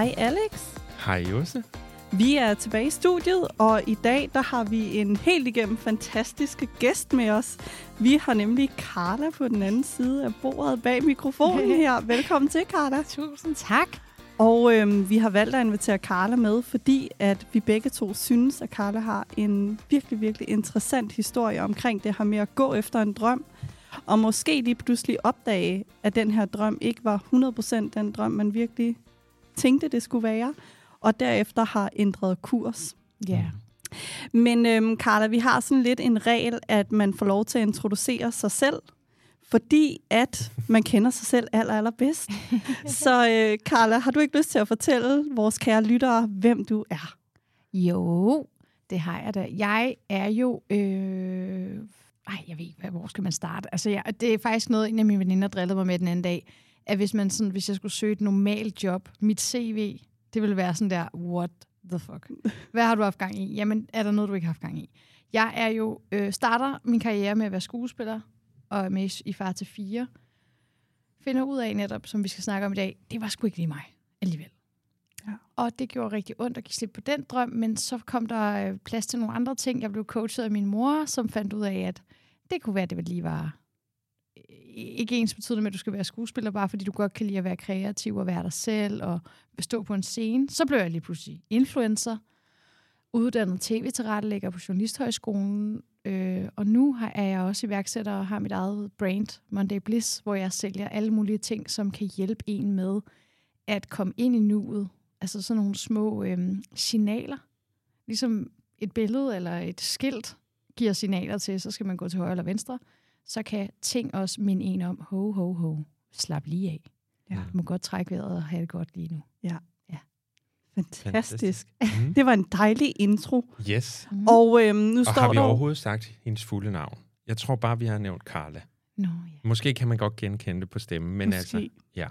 Hej Alex. Hej Jose. Vi er tilbage i studiet, og i dag der har vi en helt igennem fantastisk gæst med os. Vi har nemlig Carla på den anden side af bordet bag mikrofonen her. Velkommen til, Carla. Tusind tak. Og øhm, vi har valgt at invitere Carla med, fordi at vi begge to synes, at Carla har en virkelig, virkelig interessant historie omkring det her med at gå efter en drøm. Og måske lige pludselig opdage, at den her drøm ikke var 100% den drøm, man virkelig tænkte, det skulle være. Og derefter har ændret kurs. Ja. Yeah. Men øhm, Carla, vi har sådan lidt en regel, at man får lov til at introducere sig selv, fordi at man kender sig selv aller, allerbedst. Så øh, Carla, har du ikke lyst til at fortælle vores kære lyttere, hvem du er? Jo, det har jeg da. Jeg er jo... Øh... Ej, jeg ved ikke, hvor skal man starte? Altså, jeg, det er faktisk noget, en af mine veninder drillede mig med den anden dag, at hvis, man sådan, hvis jeg skulle søge et normalt job, mit CV, det ville være sådan der, what the fuck? Hvad har du haft gang i? Jamen, er der noget, du ikke har haft gang i? Jeg er jo øh, starter min karriere med at være skuespiller, og er med i Far til Fire. Finder ud af netop, som vi skal snakke om i dag, det var sgu ikke lige mig alligevel. Ja. Og det gjorde rigtig ondt at give slip på den drøm, men så kom der øh, plads til nogle andre ting. Jeg blev coachet af min mor, som fandt ud af, at det kunne være, at det lige var ikke ens betydende med, at du skal være skuespiller, bare fordi du godt kan lide at være kreativ og være dig selv og stå på en scene. Så blev jeg lige pludselig influencer, uddannet tv-tilrettelægger på Journalisthøjskolen, øh, og nu er jeg også iværksætter og har mit eget brand, Monday Bliss, hvor jeg sælger alle mulige ting, som kan hjælpe en med at komme ind i nuet. Altså sådan nogle små øh, signaler. Ligesom et billede eller et skilt giver signaler til, så skal man gå til højre eller venstre så kan ting også minde en om, ho, ho, ho, slap lige af. Ja. Du må godt trække vejret og have det godt lige nu. Ja. ja. Fantastisk. Mm. Det var en dejlig intro. Yes. Mm. Og øhm, nu og står har vi der... overhovedet sagt hendes fulde navn? Jeg tror bare, vi har nævnt Carla. Nå, ja. Måske kan man godt genkende det på stemmen, men Måske. altså, ja.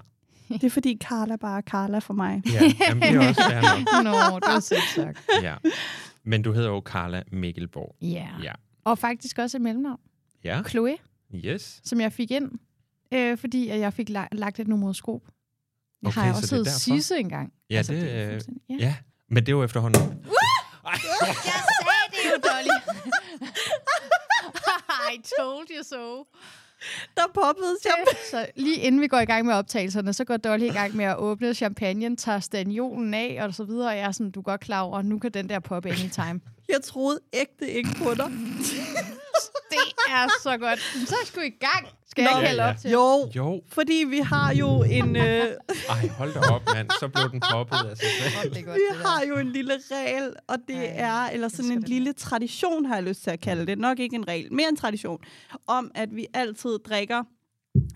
Det er fordi Carla bare er Carla for mig. Ja, jamen, det er også fair. Nå, det er sødt sagt. Ja. Men du hedder jo Carla Mikkelborg. Ja. Ja. Og faktisk også et mellemnavn. Ja. Chloe, Yes. som jeg fik ind, øh, fordi at jeg fik la- lagt et numeroskop. Jeg Okay, har jeg så også det heddet? Sisse engang. Altså, Ja, det, er øh, ja. Ja, men det er jo efterhånden... Ej. Jeg sagde det jo, Dolly. I told you so. Der poppede Så lige inden vi går i gang med optagelserne, så går Dolly i gang med at åbne champagnen, tager staniolen af og så videre. Og jeg er sådan, du er godt klar over, nu kan den der poppe anytime. Jeg troede ægte ikke på dig. Det er så godt. Så skal vi i gang. Skal Nå. jeg ikke hælde Ja, op ja. til? Jo, Jo. fordi vi har jo en... Øh, Ej, hold da op, mand. Så blev den poppet af sig selv. Det er godt, Vi det har jo en lille regel, og det Ej, er, eller sådan en det lille tradition, har jeg lyst til at kalde det. Nok ikke en regel, mere en tradition, om at vi altid drikker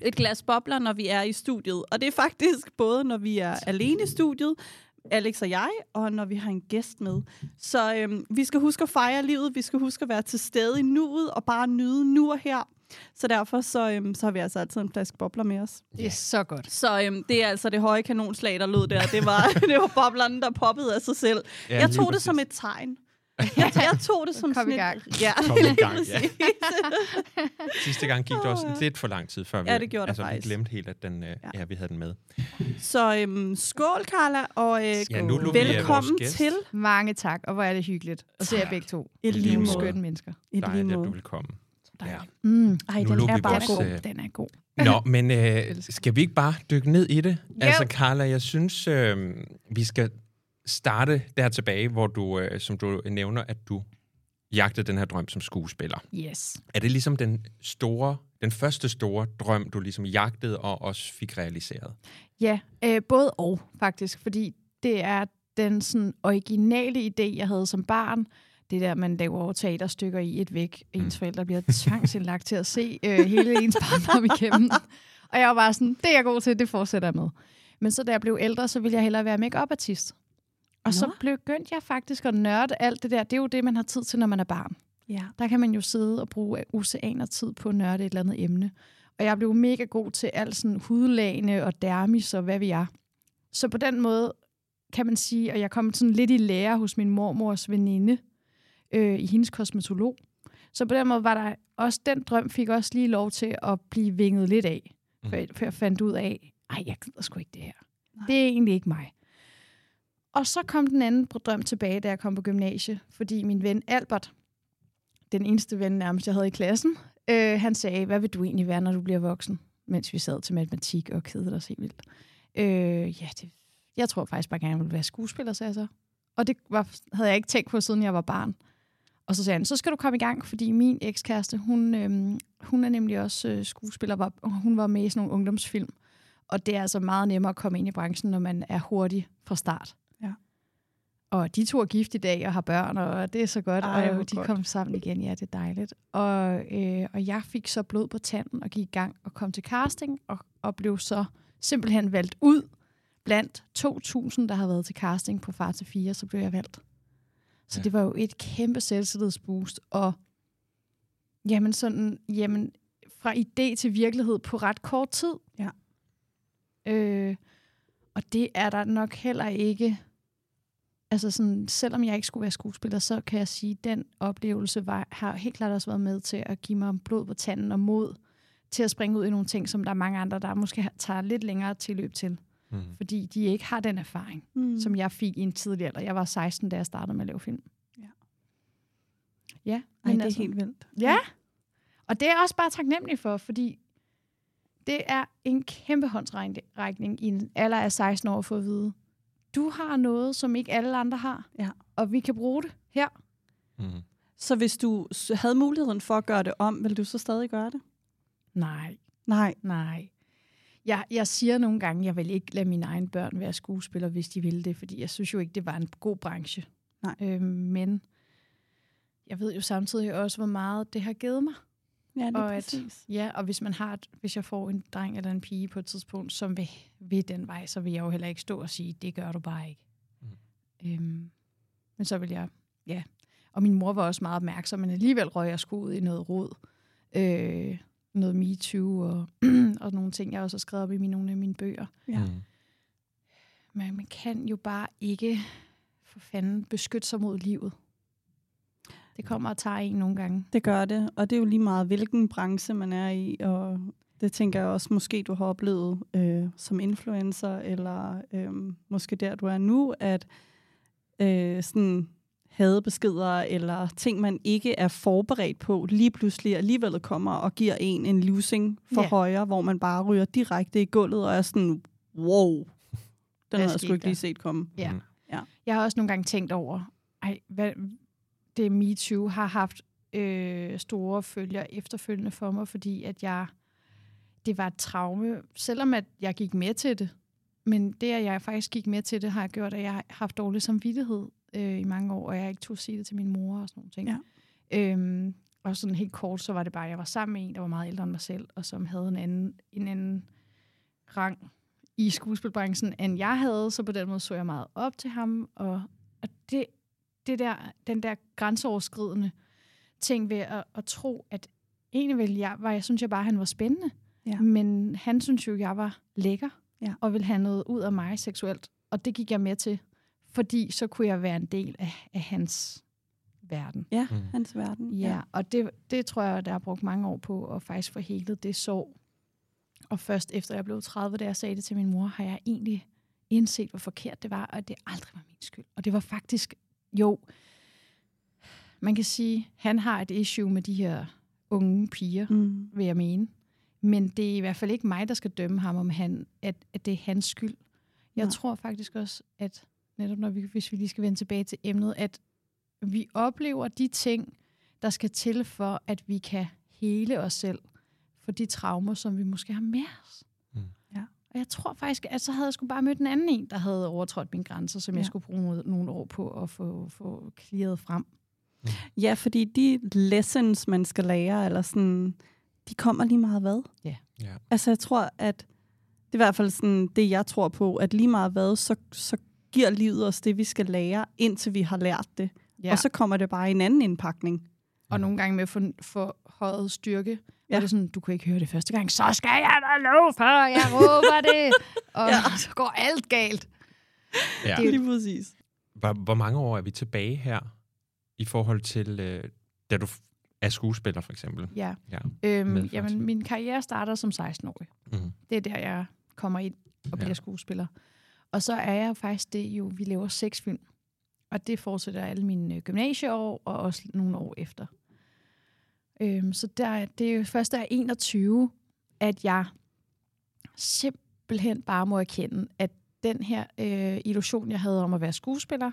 et glas bobler, når vi er i studiet. Og det er faktisk både, når vi er alene i studiet, Alex og jeg, og når vi har en gæst med. Så øhm, vi skal huske at fejre livet, vi skal huske at være til stede i nuet, og bare nyde nu og her. Så derfor så, øhm, så har vi altså altid en flaske bobler med os. Det er så godt. Så øhm, det er altså det høje kanonslag, der lød der. Det var, det var boblerne, der poppede af sig selv. Ja, jeg tog det præcis. som et tegn. Jeg, jeg tog det som Kom i sådan gang. et... Ja, Kom i gang, ja. Sidste gang gik det også lidt for lang tid, før vi, Ja, det gjorde det altså, faktisk. vi glemte helt, at den, øh, Ja. ja. vi havde den med. Så øhm, skål, Carla, og øh, Ja, nu, velkommen til. Mange tak, og hvor er det hyggeligt at se jer begge to. I lige måde. skønne mennesker. I lige måde. du vil komme. Ja. Mm. Ej, Nu den er bare vores, god. øh, Den er god. Nå, men øh, skal vi ikke bare dykke ned i det? Jo. Altså, Carla, jeg synes, øh, vi skal starte der tilbage, hvor du, øh, som du nævner, at du jagtede den her drøm som skuespiller. Yes. Er det ligesom den store, den første store drøm, du ligesom jagtede og også fik realiseret? Ja, øh, både og faktisk, fordi det er den sådan originale idé, jeg havde som barn. Det der, man laver teaterstykker i et væk. Ens forældre bliver tvangsindlagt til at se øh, hele ens barndom igennem. Og jeg var bare sådan, det er jeg god til, det fortsætter jeg med. Men så da jeg blev ældre, så ville jeg hellere være make-up-artist. Og så Nå. begyndte jeg faktisk at nørde alt det der. Det er jo det, man har tid til, når man er barn. Ja. Der kan man jo sidde og bruge oceaner tid på at nørde et eller andet emne. Og jeg blev mega god til alt sådan hudlagene og dermis og hvad vi er. Så på den måde kan man sige, at jeg kom sådan lidt i lære hos min mormors veninde øh, i hendes kosmetolog. Så på den måde var der også, den drøm fik også lige lov til at blive vinget lidt af. For, for jeg fandt ud af, ej, jeg gider sgu ikke det her. Nej. Det er egentlig ikke mig. Og så kom den anden drøm tilbage, da jeg kom på gymnasiet, fordi min ven Albert, den eneste ven nærmest, jeg havde i klassen, øh, han sagde, hvad vil du egentlig være, når du bliver voksen? Mens vi sad til matematik og kedede os helt vildt. Øh, ja, det, jeg tror faktisk bare gerne, jeg ville være skuespiller, sagde jeg så. Og det var, havde jeg ikke tænkt på, siden jeg var barn. Og så sagde han, så skal du komme i gang, fordi min ekskæreste, hun, øhm, hun er nemlig også øh, skuespiller, var, hun var med i sådan nogle ungdomsfilm. Og det er altså meget nemmere at komme ind i branchen, når man er hurtig fra start. Og de to er gift i dag og har børn, og det er så godt. Ej, og de godt. kom sammen igen, ja, det er dejligt. Og, øh, og jeg fik så blod på tanden og gik i gang og kom til casting, og, og blev så simpelthen valgt ud blandt 2.000, der har været til casting på Far til 4, så blev jeg valgt. Så Ja. det var jo et kæmpe selvtillidsboost, og jamen sådan, jamen, fra idé til virkelighed på ret kort tid. Ja. Øh, og det er der nok heller ikke, altså sådan, selvom jeg ikke skulle være skuespiller, så kan jeg sige, at den oplevelse var, har helt klart også været med til at give mig blod på tanden og mod til at springe ud i nogle ting, som der er mange andre, der måske tager lidt længere tilløb til, Mm. fordi de ikke har den erfaring Mm. som jeg fik i en tidlig alder. Jeg var 16, da jeg startede med at lave film. Ja. Ja, Ej, men det er altså, helt vildt. Ja, og det er jeg også bare taknemmelig for, fordi det er en kæmpe håndsrækning i en alder af 16 år for at vide, du har noget, som ikke alle andre har, Ja. og vi kan bruge det her. Mm. Så hvis du havde muligheden for at gøre det om, vil du så stadig gøre det? Nej, Nej. nej. Jeg, jeg siger nogle gange, jeg vil ikke lade mine egne børn være skuespillere, hvis de ville det, fordi jeg synes jo ikke, det var en god branche. Nej. Øhm, men jeg ved jo samtidig også, hvor meget det har givet mig. Ja, det er Og at- præcis. Ja, og hvis man har, et, hvis jeg får en dreng eller en pige på et tidspunkt, som vil, vil den vej, så vil jeg jo heller ikke stå og sige, det gør du bare ikke. Mm. Øhm, men så vil jeg, ja. Og min mor var også meget opmærksom, men alligevel røg jeg sgu ud i noget råd. Øh, noget MeToo og, og nogle ting, jeg også har skrevet op i mine, nogle af mine bøger. Ja. Mm. Men man kan jo bare ikke for fanden beskytte sig mod livet. Det kommer og tager en nogle gange. Det gør det, og det er jo lige meget, hvilken branche man er i, og det tænker jeg også, måske du har oplevet øh, som influencer, eller øh, måske der, du er nu, at øh, sådan hadebeskeder eller ting, man ikke er forberedt på, lige pludselig alligevel kommer og giver en en losing for Ja. højre, hvor man bare ryger direkte i gulvet og er sådan, wow, den havde jeg sgu ikke lige set komme. Ja. Mm. Jeg har også nogle gange tænkt over, ej, hvad, det MeToo har haft øh, store følger efterfølgende for mig, fordi at jeg, det var et traume, selvom at jeg gik med til det. Men det, at jeg faktisk gik med til det, har gjort, at jeg har haft dårlig samvittighed øh, i mange år, og jeg ikke turde sige det til min mor og sådan nogle ting. Ja. Øhm, og sådan helt kort, så var det bare, at jeg var sammen med en, der var meget ældre end mig selv, og som havde en anden, en anden rang i skuespilbranchen, end jeg havde, så på den måde så jeg meget op til ham, og, og det, det der, den der grænseoverskridende ting ved at, at tro, at egentlig ville jeg, var, jeg synes jeg bare, at han var spændende, Ja. men han synes jo, jeg var lækker, Ja. og ville have noget ud af mig seksuelt, og det gik jeg med til, fordi så kunne jeg være en del af, af hans verden. Ja, Mm. hans verden. Ja, og det, det tror jeg, der har brugt mange år på at faktisk få helet det sorg. Og først efter jeg blev 30, da jeg sagde det til min mor, har jeg egentlig indset, hvor forkert det var, og det aldrig var min skyld. Og det var faktisk, jo, man kan sige, han har et issue med de her unge piger, Mm. vil jeg mene. Men det er i hvert fald ikke mig, der skal dømme ham, om han, at, at det er hans skyld. Jeg Nej. tror faktisk også, at netop når vi, hvis vi lige skal vende tilbage til emnet, at vi oplever de ting, der skal til for, at vi kan hele os selv for de traumer, som vi måske har med os. Mm. Ja. Og jeg tror faktisk, at så havde jeg sgu bare mødt en anden en, der havde overtrådt mine grænser, som ja. jeg Ja. skulle bruge nogle år på at få, få clearet frem. Ja, fordi de lessons, man skal lære, eller sådan, de kommer lige meget hvad. Ja. Altså, jeg tror, at det er i hvert fald sådan, det, jeg tror på, at lige meget hvad, så, så giver livet os det, vi skal lære, indtil vi har lært det. Ja. Og så kommer det bare i en anden indpakning. Og nogle gange med for, for højet styrke. Ja. Og det er sådan, du kunne ikke høre det første gang, så skal jeg da love for, jeg råber det. Og ja. Så går alt galt. Ja. Det er Lige præcis. Hvor, hvor mange år er vi tilbage her, i forhold til, øh, da du er skuespiller, for eksempel? Ja. Ja. Øhm, jamen, min karriere starter som 16-årig. Mm. Det er der, jeg kommer ind og bliver Ja. ja. skuespiller. Og så er jeg faktisk det jo, vi laver seks film. Og det fortsætter alle mine øh, gymnasieår, og også nogle år efter. Øhm, så der, det er jo først, der er 21, at jeg simpelthen bare må erkende, at den her øh, illusion, jeg havde om at være skuespiller,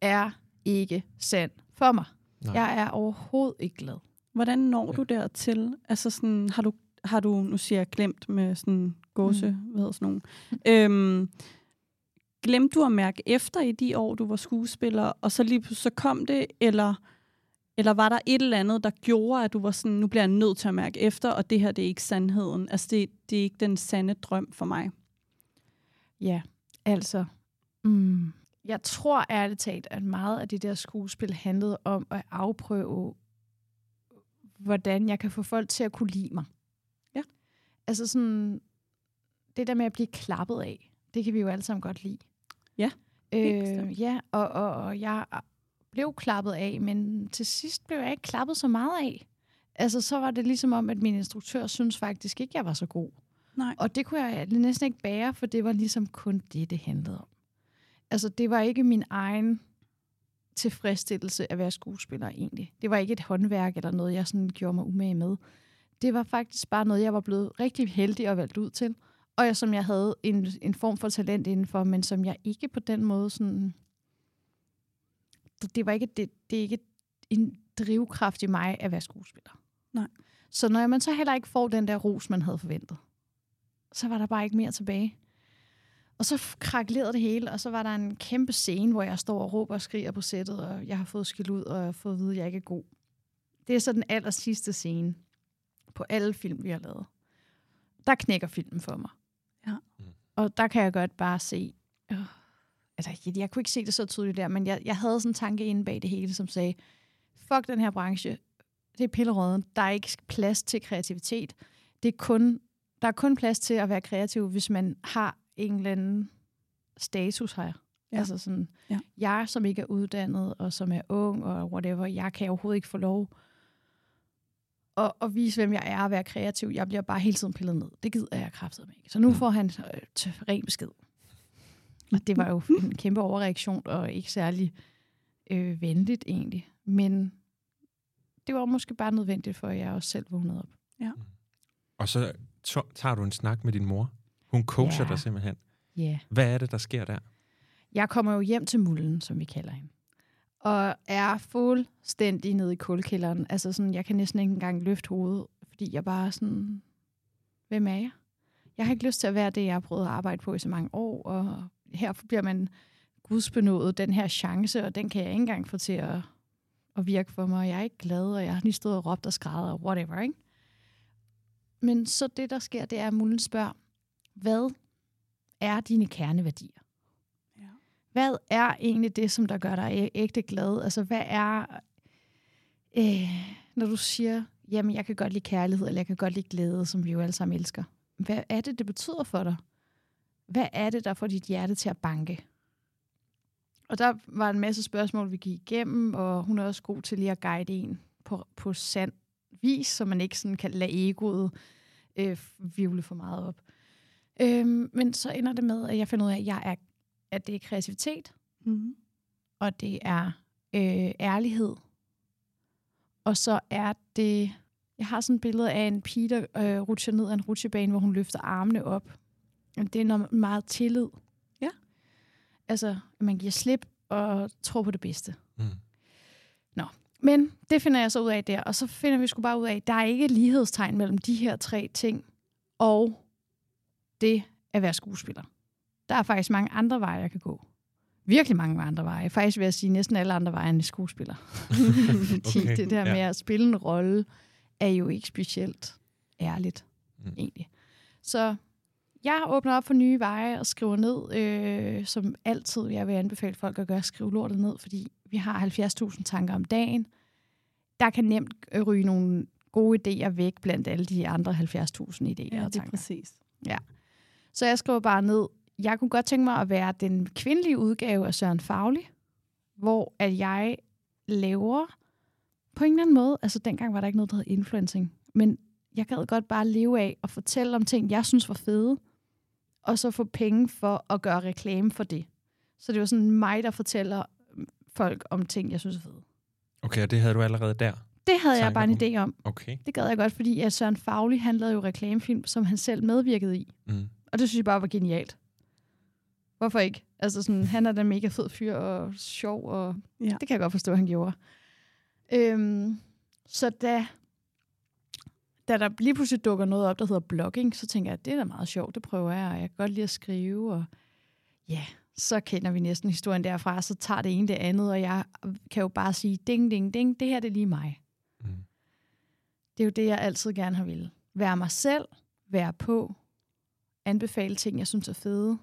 er ikke sand for mig. Nej. Jeg er overhovedet ikke glad. Hvordan når du dertil? Altså sådan, har du, har du, nu siger jeg glemt med sådan gåse, mm. hvad hedder sådan nogle. Øhm, glemte du at mærke efter i de år, du var skuespiller, og så lige så kom det, eller, eller var der et eller andet, der gjorde, at du var sådan, nu bliver jeg nødt til at mærke efter, og det her, det er ikke sandheden. Altså, det, det er ikke den sande drøm for mig. Ja, altså. Mm, jeg tror ærligt talt, at meget af det der skuespil handlede om at afprøve, hvordan jeg kan få folk til at kunne lide mig. Ja. Altså sådan, det der med at blive klappet af, det kan vi jo alle sammen godt lide. Ja, øh. Ja, og, og, og jeg blev klappet af, men til sidst blev jeg ikke klappet så meget af. Altså, så var det ligesom om, at min instruktør synes faktisk ikke, jeg var så god. Nej. Og det kunne jeg næsten ikke bære, for det var ligesom kun det, det handlede om. Altså, det var ikke min egen tilfredsstillelse at være skuespiller egentlig. Det var ikke et håndværk eller noget, jeg sådan gjorde mig umage med. Det var faktisk bare noget, jeg var blevet rigtig heldig og valgt ud til. Og jeg, som jeg havde en, en form for talent indenfor, men som jeg ikke på den måde sådan... Det, det var ikke, det, det er ikke en drivkraft i mig at være skuespiller. Nej. Så når man så heller ikke får den der ros, man havde forventet, så var der bare ikke mere tilbage. Og så kraklerede det hele, og så var der en kæmpe scene, hvor jeg står og råber og skriger på sættet, og jeg har fået skilt ud, og jeg har fået at vide, at jeg ikke er god. Det er så den aller sidste scene på alle film, vi har lavet. Der knækker filmen for mig. Ja. Og der kan jeg godt bare se... Øh, altså, jeg, jeg kunne ikke se det så tydeligt der, men jeg, jeg havde sådan en tanke inde bag det hele, som sagde, fuck den her branche, det er pillerøden, der er ikke plads til kreativitet. Det er kun, der er kun plads til at være kreativ, hvis man har en eller anden status her. Ja. Altså sådan, Ja. jeg som ikke er uddannet, og som er ung, og whatever, jeg kan overhovedet ikke få lov at, at vise, hvem jeg er og være kreativ. Jeg bliver bare hele tiden pillet ned. Det gider jeg kraftigt ikke. Så nu får han øh, ren besked. Og det var jo en kæmpe overreaktion, og ikke særlig øh, venligt egentlig. Men det var måske bare nødvendigt, for at jeg også selv vågnede op. Og så tager du en snak med din mor. Hun coacher Ja. dig simpelthen. Ja. Hvad er det, der sker der? Jeg kommer jo hjem til mulden, som vi kalder hende. Og er fuldstændig nede i kulkælderen. Altså sådan, jeg kan næsten ikke engang løfte hovedet, fordi jeg bare sådan, hvem er jeg? Jeg har ikke lyst til at være det, jeg har prøvet at arbejde på i så mange år, og her bliver man gudsbenået den her chance, og den kan jeg ikke engang få til at, at virke for mig. Jeg er ikke glad, og jeg har lige stået og råbt og skrædder og whatever, ikke? Men så det, der sker, det er, at mulden spørger, hvad er dine kerneværdier? Ja. Hvad er egentlig det, som der gør dig ægte glad? Altså, hvad er, øh, når du siger, jamen, jeg kan godt lide kærlighed, eller jeg kan godt lide glæde, som vi jo alle sammen elsker. Hvad er det, det betyder for dig? Hvad er det, der får dit hjerte til at banke? Og der var en masse spørgsmål, vi gik igennem, og hun er også god til lige at guide en på, på sand vis, så man ikke sådan kan lade egoet øh, vivle for meget op. Øhm, men så ender det med, at jeg finder ud af, at, jeg er, at det er kreativitet, Mm-hmm. og det er øh, ærlighed. Og så er det... Jeg har sådan et billede af en pige, der øh, rutscher ned ad en rutsjebane, hvor hun løfter armene op. Og Det er noget meget tillid. Ja. Altså, at man giver slip og tror på det bedste. Mm. Men det finder jeg så ud af der, og så finder vi sgu bare ud af, at der er ikke et lighedstegn mellem de her tre ting og det at være skuespiller. Der er faktisk mange andre veje, jeg kan gå. Virkelig mange andre veje. Faktisk vil jeg sige næsten alle andre veje end skuespiller. Fordi Okay, det der ja. med at spille en rolle er jo ikke specielt ærligt, mm. egentlig. Så jeg åbner op for nye veje og skriver ned, øh, som altid jeg vil anbefale folk at gøre, skrive lortet ned, fordi vi har 70.000 tanker om dagen. Der kan nemt øh, ryge nogle gode idéer væk blandt alle de andre 70.000 idéer Ja, og det er tanker. præcis. Så jeg skriver bare ned, jeg kunne godt tænke mig at være den kvindelige udgave af Søren Fagli, hvor at jeg laver på en eller anden måde, altså dengang var der ikke noget, der hed influencing, men jeg gad godt bare leve af og fortælle om ting, jeg synes var fede, og så få penge for at gøre reklame for det. Så det var sådan mig, der fortæller folk om ting, jeg synes er fede. Okay, og det havde du allerede der? Det havde jeg bare en om. idé om. Okay. Det gad jeg godt, fordi at Søren Fagli, han lavede jo reklamefilm, som han selv medvirkede i. Mm. Og det synes jeg bare var genialt. Hvorfor ikke? Altså sådan, han er da en mega fed fyr og sjov, og Ja. ja. det kan jeg godt forstå, han gjorde. Øhm, så da, da der lige pludselig dukker noget op, der hedder blogging, så tænker jeg, at det er da meget sjovt, det prøver jeg, og jeg kan godt lide at skrive, og ja, så kender vi næsten historien derfra, så tager det ene det andet, og jeg kan jo bare sige, ding, ding, ding, det her det er lige mig. Mm. Det er jo det, jeg altid gerne har ville. Være mig selv, være på, anbefale ting, jeg synes er fede,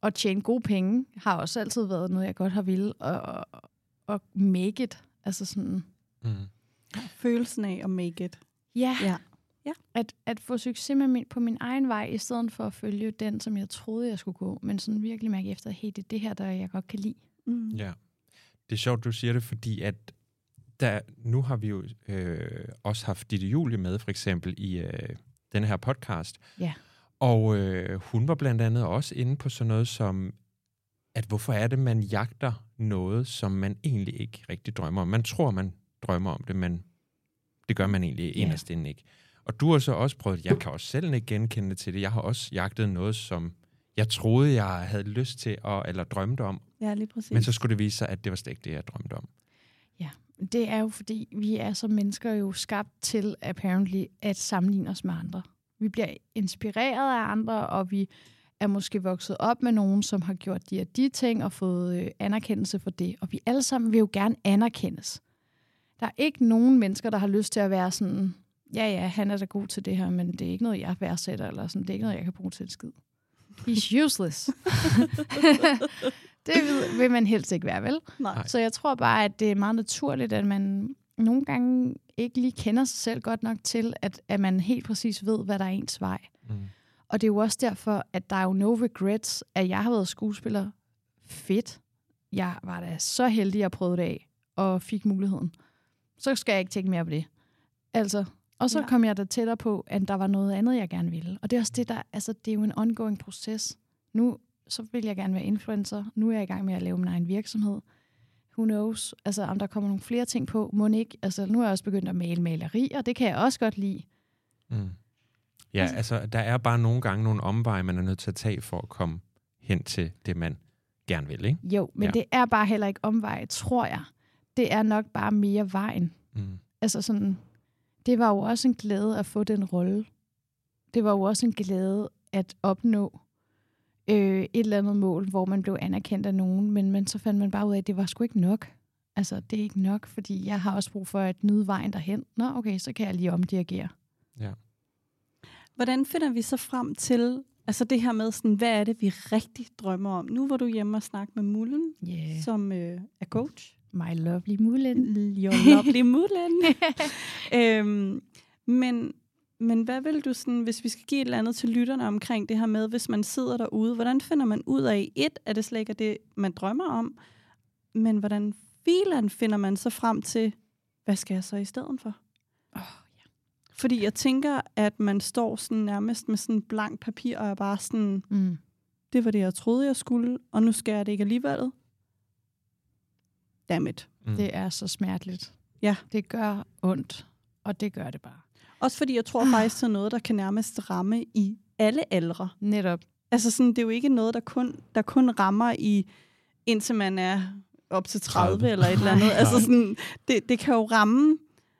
og tjene gode penge har også altid været noget, jeg godt har ville, og, og, og make it. Altså sådan, Mm. Følelsen af at make it. ja, Ja. Ja. At, at få succes med min, på min egen vej, i stedet for at følge den, som jeg troede, jeg skulle gå, men sådan virkelig mærke efter, hey, det er det her, der jeg godt kan lide. Mm. Ja. Det er sjovt, du siger det, fordi at der, nu har vi jo øh, også haft Ditte Julie med, for eksempel, i øh, den her podcast. Ja. Og øh, hun var blandt andet også inde på sådan noget som, at hvorfor er det, man jagter noget, som man egentlig ikke rigtig drømmer om. Man tror, man drømmer om det, men det gør man egentlig Ja. inderst inde ikke. Og du har så også prøvet, jeg kan også selv ikke genkende til det, jeg har også jagtet noget, som jeg troede, jeg havde lyst til, at, eller drømte om, Ja, lige præcis. men så skulle det vise sig, at det var slet ikke det, jeg drømte om. Det er jo fordi, vi er som mennesker jo skabt til, apparently, at sammenligne os med andre. Vi bliver inspireret af andre, og vi er måske vokset op med nogen, som har gjort de og de ting, og fået øh, anerkendelse for det. Og vi alle sammen vil jo gerne anerkendes. Der er ikke nogen mennesker, der har lyst til at være sådan, ja ja, han er da god til det her, men det er ikke noget, jeg værdsætter, eller sådan, det er ikke noget, jeg kan bruge til en skid. He's useless. det vil, vil man helst ikke være, vel? Nej. Så jeg tror bare, at det er meget naturligt, at man nogle gange ikke lige kender sig selv godt nok til, at, at man helt præcis ved, hvad der er ens vej. Mm. Og det er jo også derfor, at der er jo no regrets, at jeg har været skuespiller. Fedt. Jeg var da så heldig, at jeg prøvede det af og fik muligheden. Så skal jeg ikke tænke mere på det. Altså, og så Ja. kom jeg da tættere på, at der var noget andet, jeg gerne ville. Og det er også det, der, altså, det er jo en ongoing proces. Nu så vil jeg gerne være influencer. Nu er jeg i gang med at lave min egen virksomhed. Who knows? Altså, om der kommer nogle flere ting på, må ikke. Altså, nu er jeg også begyndt at male maleri, og det kan jeg også godt lide. Mm. Ja, Altså- altså, der er bare nogle gange nogle omveje, man er nødt til at tage for at komme hen til det, man gerne vil, ikke? Jo, men Ja. det er bare heller ikke omvej, tror jeg. Det er nok bare mere vejen. Mm. Altså sådan, det var jo også en glæde at få den rolle. Det var jo også en glæde at opnå øh, et eller andet mål, hvor man blev anerkendt af nogen, men, men så fandt man bare ud af, at det var sgu ikke nok. Altså, det er ikke nok, fordi jeg har også brug for at nyde vejen derhen. Nå, okay, så kan jeg lige omdirigere. Hvordan finder vi så frem til, altså det her med, sådan, hvad er det, vi rigtig drømmer om? Nu var du hjemme og snakke med Mullen, Yeah. som øh, er coach. My lovely Mulen. Your lovely Mullen. øhm, men, men hvad vil du sådan, hvis vi skal give et eller andet til lytterne omkring det her med, hvis man sidder derude, hvordan finder man ud af, et, at det slet ikke er det, man drømmer om, men hvordan filan finder man så frem til, hvad skal jeg så i stedet for? Oh, Fordi jeg tænker, at man står sådan nærmest med sådan blank papir, og er bare sådan, mm. det var det, jeg troede, jeg skulle, og nu skal jeg det ikke alligevel. Dammit. Mm. Det er så smerteligt. Ja. Det gør ondt, og det gør det bare. Også fordi jeg tror faktisk, det er noget, der kan nærmest ramme i alle aldre. Netop. Altså sådan, det er jo ikke noget, der kun, der kun rammer i, indtil man er op til 30, 30. eller et eller andet. Altså sådan, det, det kan jo ramme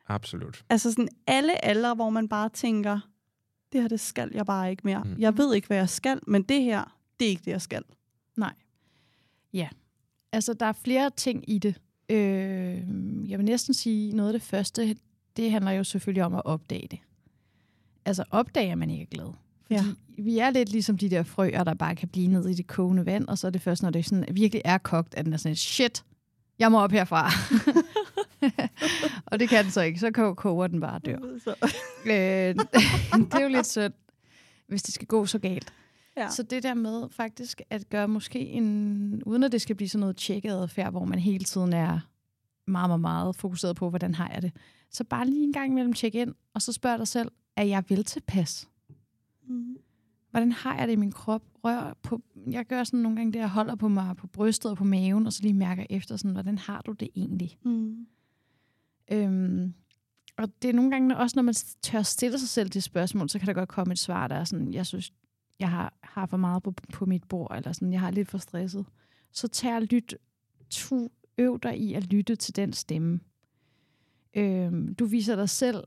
Absolut. altså sådan alle aldre, hvor man bare tænker, det her, det skal jeg bare ikke mere. Mm. Jeg ved ikke, hvad jeg skal, men det her, det er ikke det, jeg skal. Nej. Ja. Altså, der er flere ting i det. Øh, jeg vil næsten sige, noget af det første, det handler jo selvfølgelig om at opdage det. Altså, opdager man ikke er glad. Fordi Ja. vi er lidt ligesom de der frøer, der bare kan blive ned i det kogende vand, og så er det først, når det sådan, virkelig er kogt, at den er sådan, shit, jeg må op herfra. og det kan den så ikke, så ko- koger den bare og dør. Så, Øh, det er jo lidt sødt, hvis det skal gå så galt. Ja. Så det der med faktisk at gøre måske en, uden at det skal blive sådan noget tjekket adfærd, hvor man hele tiden er meget, meget, meget fokuseret på, hvordan har jeg det. Så bare lige en gang imellem tjekke ind, og så spørg dig selv, er jeg vel tilpas? Mm. Hvordan har jeg det i min krop? Rør på, jeg gør sådan nogle gange det, jeg holder på mig på brystet og på maven, og så lige mærker efter, sådan, hvordan har du det egentlig? Mm. Øhm, og det er nogle gange også, når man tør stille sig selv det spørgsmål, så kan der godt komme et svar, der er sådan, jeg synes, jeg har, har for meget på, på mit bord, eller sådan, jeg har lidt for stresset. Så tag og lyt, tu, øv dig i at lytte til den stemme. Øhm, du viser dig selv,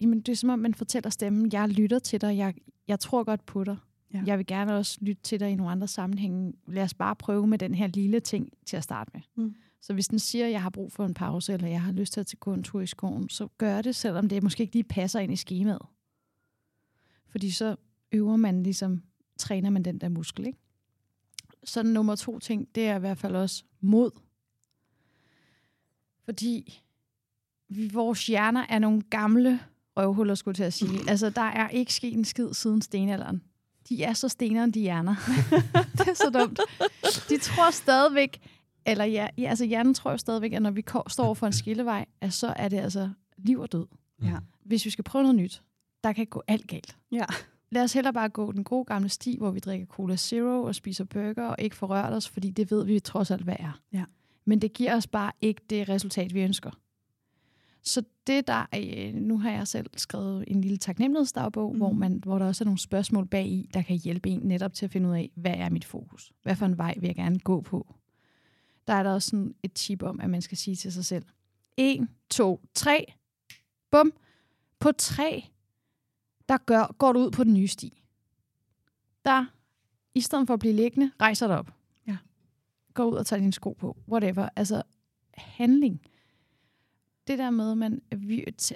jamen det er som om, man fortæller stemmen, jeg lytter til dig, jeg, jeg tror godt på dig. Ja. Jeg vil gerne også lytte til dig i nogle andre sammenhænge. Lad os bare prøve med den her lille ting til at starte med. Mm. Så hvis den siger, at jeg har brug for en pause, eller jeg har lyst til at gå en tur i skoven, så gør det, selvom det måske ikke lige passer ind i skemaet. Fordi så øver man ligesom, træner man den der muskel, ikke? Så nummer to ting, det er i hvert fald også mod. Fordi vi, vores hjerner er nogle gamle røvhuller, skulle jeg til at sige. Altså, der er ikke sket en skid siden stenalderen. De er så stenere, de hjerner. det er så dumt. De tror stadigvæk, eller ja, ja, altså hjernen tror jo stadigvæk, at når vi står for en skillevej, at så er det altså liv og død. Ja. Hvis vi skal prøve noget nyt, der kan gå alt galt. Ja. Lad os hellere bare gå den gode gamle sti, hvor vi drikker Cola Zero og spiser burger og ikke forrører os, fordi det ved vi trods alt, hvad er. Ja. Men det giver os bare ikke det resultat, vi ønsker. Så det der, øh, nu har jeg selv skrevet en lille taknemmelighedsdagbog, Mhm. mm. hvor, man, hvor der også er nogle spørgsmål bag i, der kan hjælpe en netop til at finde ud af, hvad er mit fokus? Hvad for en vej vil jeg gerne gå på? Der er der også sådan et tip om, at man skal sige til sig selv, 1, 2, 3, bum. På 3, der gør, går du ud på den nye sti. Der, i stedet for at blive liggende, rejser dig op. Ja. Går ud og tager dine sko på. Whatever. Altså, handling. Det der med, at man,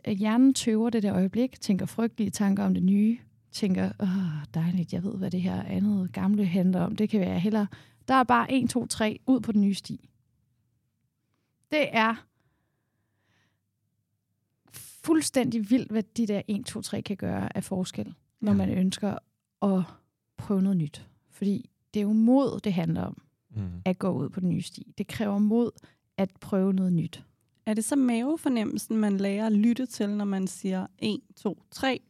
at hjernen tøver det der øjeblik, tænker frygtelige tanker om det nye, tænker, åh, dejligt, jeg ved, hvad det her andet gamle handler om. Det kan være heller. Der er bare 1, 2, 3 ud på den nye sti. Det er fuldstændig vildt, hvad de der 1, 2, 3 kan gøre af forskel, når Ja. man ønsker at prøve noget nyt. Fordi det er jo mod, det handler om, Mm. at gå ud på den nye sti. Det kræver mod at prøve noget nyt. Er det så mavefornemmelsen, man lærer at lytte til, når man siger 1, 2, 3?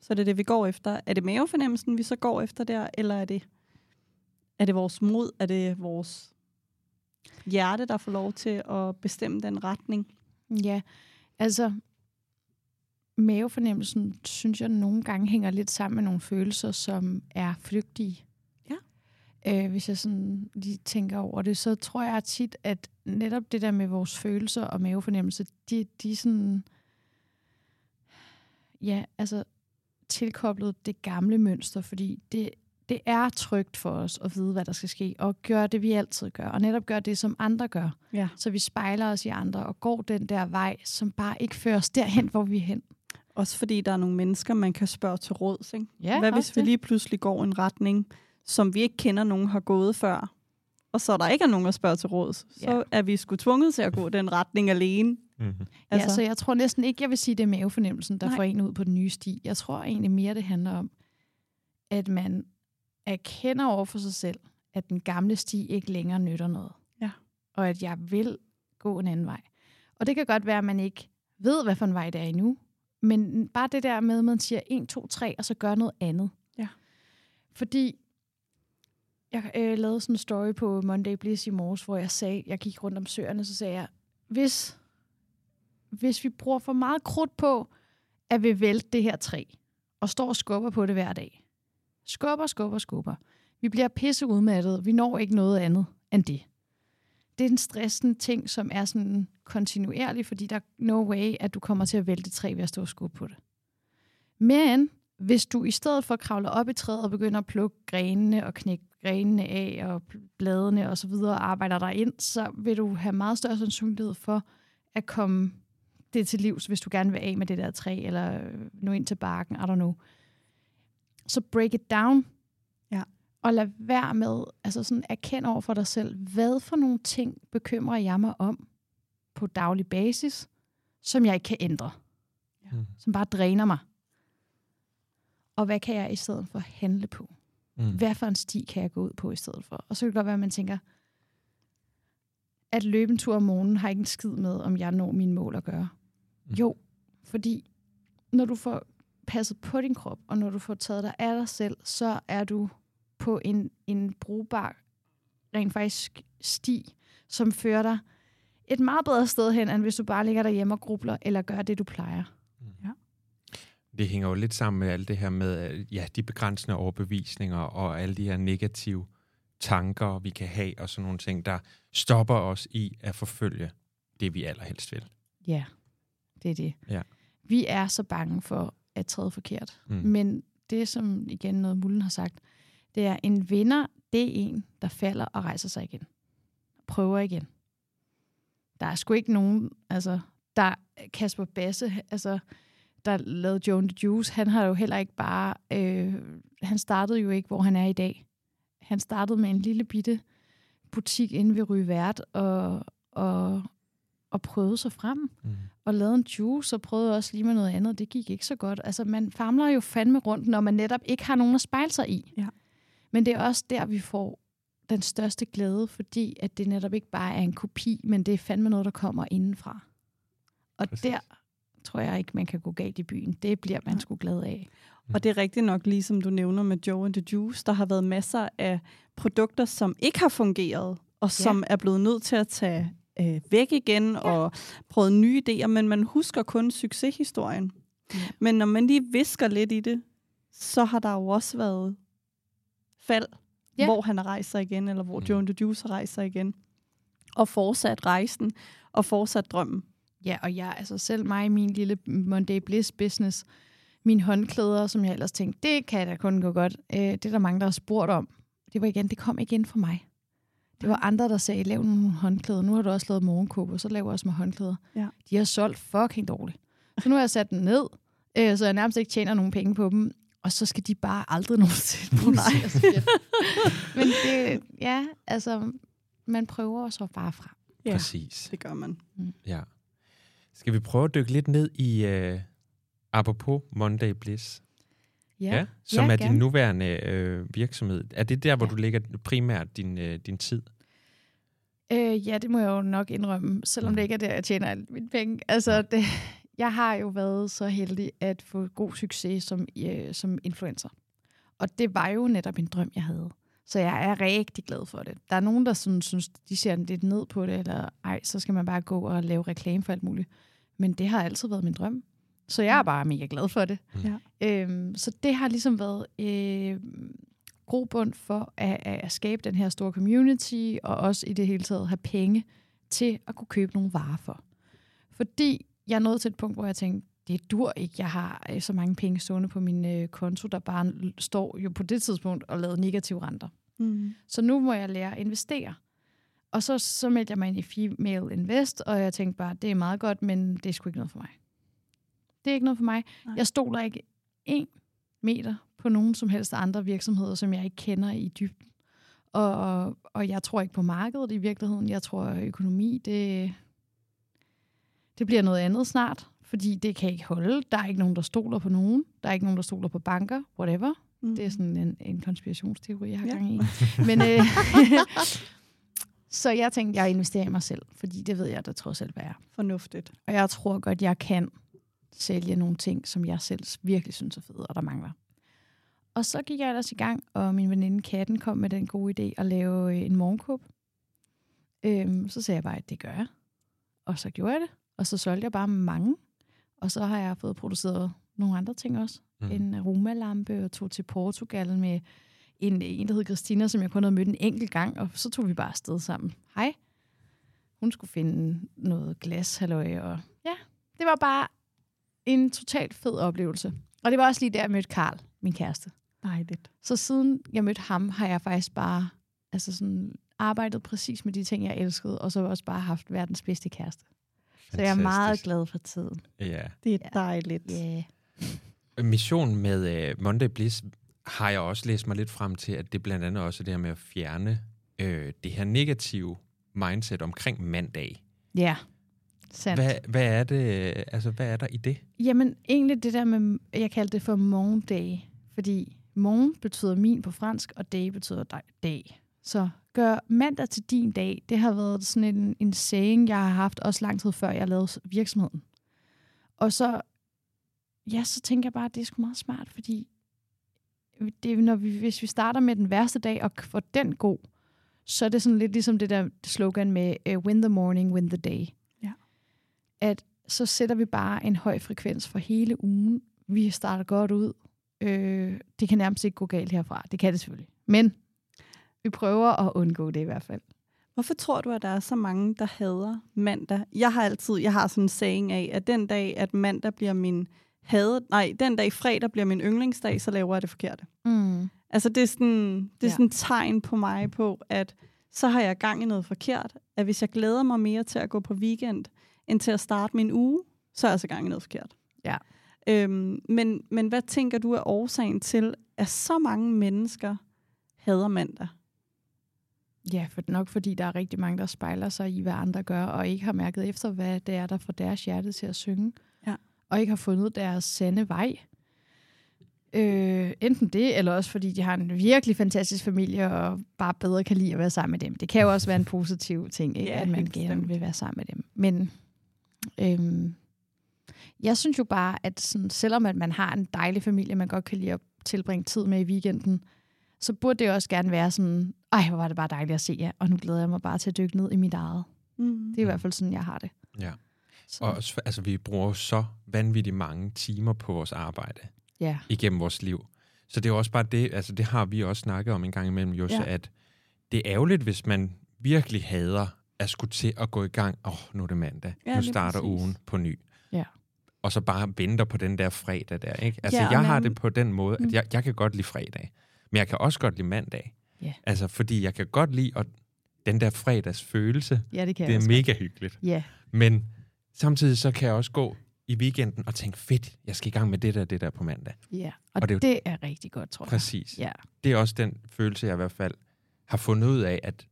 Så er det det, vi går efter. Er det mavefornemmelsen, vi så går efter der, eller er det, er det vores mod? Er det vores hjerte, der får lov til at bestemme den retning? Ja, altså mavefornemmelsen, synes jeg nogle gange hænger lidt sammen med nogle følelser, som er flygtige. Ja. Øh, hvis jeg sådan lige tænker over det, så tror jeg tit, at netop det der med vores følelser og mavefornemmelse, de, de er sådan, ja, altså tilkoblet det gamle mønster, fordi det, det er trygt for os at vide, hvad der skal ske, og gøre det, vi altid gør, og netop gøre det, som andre gør. Ja. Så vi spejler os i andre og går den der vej, som bare ikke fører os derhen, hvor vi er hen. Også fordi der er nogle mennesker, man kan spørge til råds. Ikke? Ja, Hvad hvis vi det. lige pludselig går en retning, som vi ikke kender, nogen har gået før? Og så der ikke er nogen at spørge til råds, så Ja. er vi sgu tvunget til at gå den retning alene. Mm-hmm. Altså. Ja, så jeg tror næsten ikke, jeg vil sige, det er mavefornemmelsen, der. Nej. får en ud på den nye sti. Jeg tror egentlig mere, det handler om, at man erkender over for sig selv, at den gamle sti ikke længere nytter noget. Ja. Og at jeg vil gå en anden vej. Og det kan godt være, at man ikke ved, hvad for en vej det er endnu. Men bare det der med, at man siger 1, 2, 3, og så gør noget andet. Ja. Fordi jeg øh, lavede sådan en story på Monday Bliss i morges, hvor jeg sagde, jeg gik rundt om søerne, så sagde jeg, hvis, hvis vi bruger for meget krudt på, at vi vælte det her træ, og står og skubber på det hver dag. Skubber, skubber, skubber. Vi bliver pisse udmattet. Vi når ikke noget andet end det. Det er en stressende ting, som er sådan kontinuerlig, fordi der er no way, at du kommer til at vælte træ ved at stå og skubbe på det. Men hvis du i stedet for kravler op i træet og begynder at plukke grenene og knække grenene af og bladene og så videre og arbejder dig ind, så vil du have meget større sandsynlighed for at komme det til livs, hvis du gerne vil af med det der træ, eller øh, nå ind til barken, I don't know. Så break it down. Ja. Og lad være med, altså sådan erkend over for dig selv, hvad for nogle ting bekymrer jeg mig om på daglig basis, som jeg ikke kan ændre. Mm. Som bare dræner mig. Og hvad kan jeg i stedet for handle på? Mm. Hvad for en sti kan jeg gå ud på i stedet for? Og så kan det godt være, at man tænker, at løbe en tur om morgenen har ikke en skid med, om jeg når mine mål at gøre. Mm. Jo, fordi når du får passet på din krop, og når du får taget dig af dig selv, så er du på en, en brugbar, rent faktisk sti, som fører dig et meget bedre sted hen, end hvis du bare ligger derhjemme og grubler, eller gør det, du plejer. Det hænger jo lidt sammen med alt det her med ja, de begrænsende overbevisninger og alle de her negative tanker, vi kan have og sådan nogle ting, der stopper os i at forfølge det, vi allerhelst vil. Ja, det er det. Ja. Vi er så bange for at træde forkert. Mm. Men det, som igen noget Mullen har sagt, det er, en vinder, det er en, der falder og rejser sig igen. Prøver igen. Der er sgu ikke nogen, altså, der Kasper Basse, altså, der lavede Joan the Juice, han har jo heller ikke bare, øh, han startede jo ikke, hvor han er i dag. Han startede med en lille bitte butik inde ved Ryvært, og, og, og prøvede sig frem Mm. og lavede en juice, og prøvede også lige med noget andet. Det gik ikke så godt. Altså, man famler jo fandme rundt, når man netop ikke har nogen at spejle sig i. Ja. Men det er også der, vi får den største glæde, fordi at det netop ikke bare er en kopi, men det er fandme noget, der kommer indenfra. Og Præcis. der tror jeg ikke, man kan gå galt i byen. Det bliver man sgu glad af. Og det er rigtigt nok, ligesom du nævner med Joe and the Juice, der har været masser af produkter, som ikke har fungeret, og som er blevet nødt til at tage øh, væk igen, ja. og prøvet nye idéer, men man husker kun succeshistorien. Ja. Men når man lige visker lidt i det, så har der jo også været fald, Ja. hvor han sig igen, eller hvor Mm. Joe and the Juice har rejst sig igen, og fortsat rejsen, og fortsat drømmen. Ja, og jeg, altså selv mig i min lille Monday Bliss business, mine håndklæder, som jeg ellers tænkte, det kan da kun gå godt. Øh, det er der mange, der har spurgt om. Det var igen, det kom ikke ind for mig. Det var andre, der sagde, lav nogle håndklæder. Nu har du også lavet morgenkåber, så laver jeg også med håndklæder. Ja. De har solgt fucking dårligt. Så nu har jeg sat den ned, øh, så jeg nærmest ikke tjener nogen penge på dem. Og så skal de bare aldrig nogensinde produceres igen. Men det, ja, altså, man prøver så bare fra. Ja, Præcis. det gør man. Ja. Skal vi prøve at dykke lidt ned i, uh, apropos Monday Bliss, Ja, som Ja, er din nuværende øh, virksomhed. Er det der, hvor Ja. du lægger primært din, øh, din tid? Øh, ja, det må jeg jo nok indrømme, selvom Mm. det ikke er der, jeg tjener alle mine penge. Altså, det, jeg har jo været så heldig at få god succes som, øh, som influencer. Og det var jo netop en drøm, jeg havde. Så jeg er rigtig glad for det. Der er nogen, der sådan, synes, de ser lidt ned på det, eller ej, så skal man bare gå og lave reklame for alt muligt. Men det har altid været min drøm. Så jeg er bare mega glad for det. Ja. Øhm, så det har ligesom været øh, grobund for at, at skabe den her store community, og også i det hele taget have penge til at kunne købe nogle varer for. Fordi jeg nåede til et punkt, hvor jeg tænkte, det dur ikke, jeg har øh, så mange penge stående på min øh, konto, der bare står jo på det tidspunkt og lavet negative renter. Mm. Så nu må jeg lære at investere. Og så, så meldte jeg mig ind i Female Invest, og jeg tænkte bare, det er meget godt, men det er sgu ikke noget for mig. Det er ikke noget for mig. Nej. Jeg stoler ikke en meter på nogen som helst andre virksomheder, som jeg ikke kender i dybden. Og, og jeg tror ikke på markedet i virkeligheden. Jeg tror, økonomi, det, det bliver noget andet snart, fordi det kan ikke holde. Der er ikke nogen, der stoler på nogen. Der er ikke nogen, der stoler på banker, whatever. Mm. Det er sådan en, en konspirationsteori, jeg har Ja. gang i. Men, øh, så jeg tænkte, jeg investerer i mig selv, fordi det ved jeg, der trods alt er. Fornuftigt. Og jeg tror godt, jeg kan sælge nogle ting, som jeg selv virkelig synes er fede, og der mangler. Og så gik jeg ellers i gang, og min veninde Katten kom med den gode idé at lave øh, en morgenkåb. Øhm, så sagde jeg bare, at det gør jeg. Og så gjorde jeg det. Og så solgte jeg bare mange. Og så har jeg fået produceret nogle andre ting også. Mm. En aromalampe, og tog til Portugal med en, en, der hed Christina, som jeg kun havde mødt en enkelt gang. Og så tog vi bare afsted sammen. Hej. Hun skulle finde noget glas, halløj, og ja, det var bare en totalt fed oplevelse. Og det var også lige der, jeg mødte Karl, min kæreste. Dejligt. Så siden jeg mødte ham, har jeg faktisk bare altså sådan, arbejdet præcis med de ting, jeg elskede, og så har jeg også bare haft verdens bedste kæreste. Så jeg er meget glad for tiden. Ja. Det er Ja. dejligt. Yeah. Missionen med uh, Monday Bliss har jeg også læst mig lidt frem til, at det blandt andet også er det her med at fjerne øh, det her negative mindset omkring mandag. Ja, sandt. Hvad, hvad, er det, altså, hvad er der i det? Jamen, egentlig det der med, jeg kaldte det for morgendag, fordi morgen betyder min på fransk, og dag betyder dig, dag. Så gør mandag til din dag, det har været sådan en, en saying, jeg har haft også lang tid før jeg lavede virksomheden. Og så ja, så tænker jeg bare, at det er sgu meget smart, fordi det, når vi, hvis vi starter med den værste dag og får den god, så er det sådan lidt ligesom det der slogan med uh, win the morning, win the day. Ja. At så sætter vi bare en høj frekvens for hele ugen. Vi starter godt ud. Øh, det kan nærmest ikke gå galt herfra. Det kan det selvfølgelig. Men vi prøver at undgå det i hvert fald. Hvorfor tror du, at der er så mange, der hader mandag? Jeg har altid, jeg har sådan en saying af, at den dag, at mandag bliver min hadet, nej, den dag fredag bliver min yndlingsdag, så laver jeg det forkerte. Mm. Altså det er sådan, det er Ja. sådan et tegn på mig på, at så har jeg gang i noget forkert. At hvis jeg glæder mig mere til at gå på weekend, end til at starte min uge, så er jeg så gang i noget forkert. Ja. Øhm, men, men hvad tænker du er årsagen til, at så mange mennesker hader mandag? Ja, for nok fordi der er rigtig mange, der spejler sig i, hvad andre gør, og ikke har mærket efter, hvad det er, der får deres hjerte til at synge. Ja. Og ikke har fundet deres sande vej. Øh, enten det, eller også fordi de har en virkelig fantastisk familie, og bare bedre kan lide at være sammen med dem. Det kan jo også være en positiv ting, ikke? Ja, at man gerne vil være sammen med dem. Men øhm, jeg synes jo bare, at sådan, selvom at man har en dejlig familie, man godt kan lide at tilbringe tid med i weekenden, så burde det også gerne være sådan, ej, hvor var det bare dejligt at se jer, og nu glæder jeg mig bare til at dykke ned i mit eget. Mm. Det er i hvert fald sådan, jeg har det. Ja. Så, Og også, altså, vi bruger så vanvittigt mange timer på vores arbejde ja. igennem vores liv. Så det er også bare det, altså det har vi også snakket om en gang imellem, Josse, Ja. at det er ærgerligt, hvis man virkelig hader at skulle til at gå i gang. Åh, oh, nu er det mandag. Ja, nu starter præcis. ugen på ny. Ja. Og så bare venter på den der fredag der, ikke? Altså, Ja, jeg har nærm- det på den måde, Mm. at jeg, jeg kan godt lide fredag. Men jeg kan også godt lide mandag. Ja. Altså, fordi jeg kan godt lide at, den der fredagsfølelse. ja, det kan Det jeg er også mega hyggeligt. godt. Ja, Men samtidig så kan jeg også gå i weekenden og tænke, fedt, jeg skal i gang med det der, det der på mandag. ja. Og, Og det er det, er rigtig godt, tror jeg. Præcis. Ja. Det er også den følelse, jeg i hvert fald har fundet ud af, at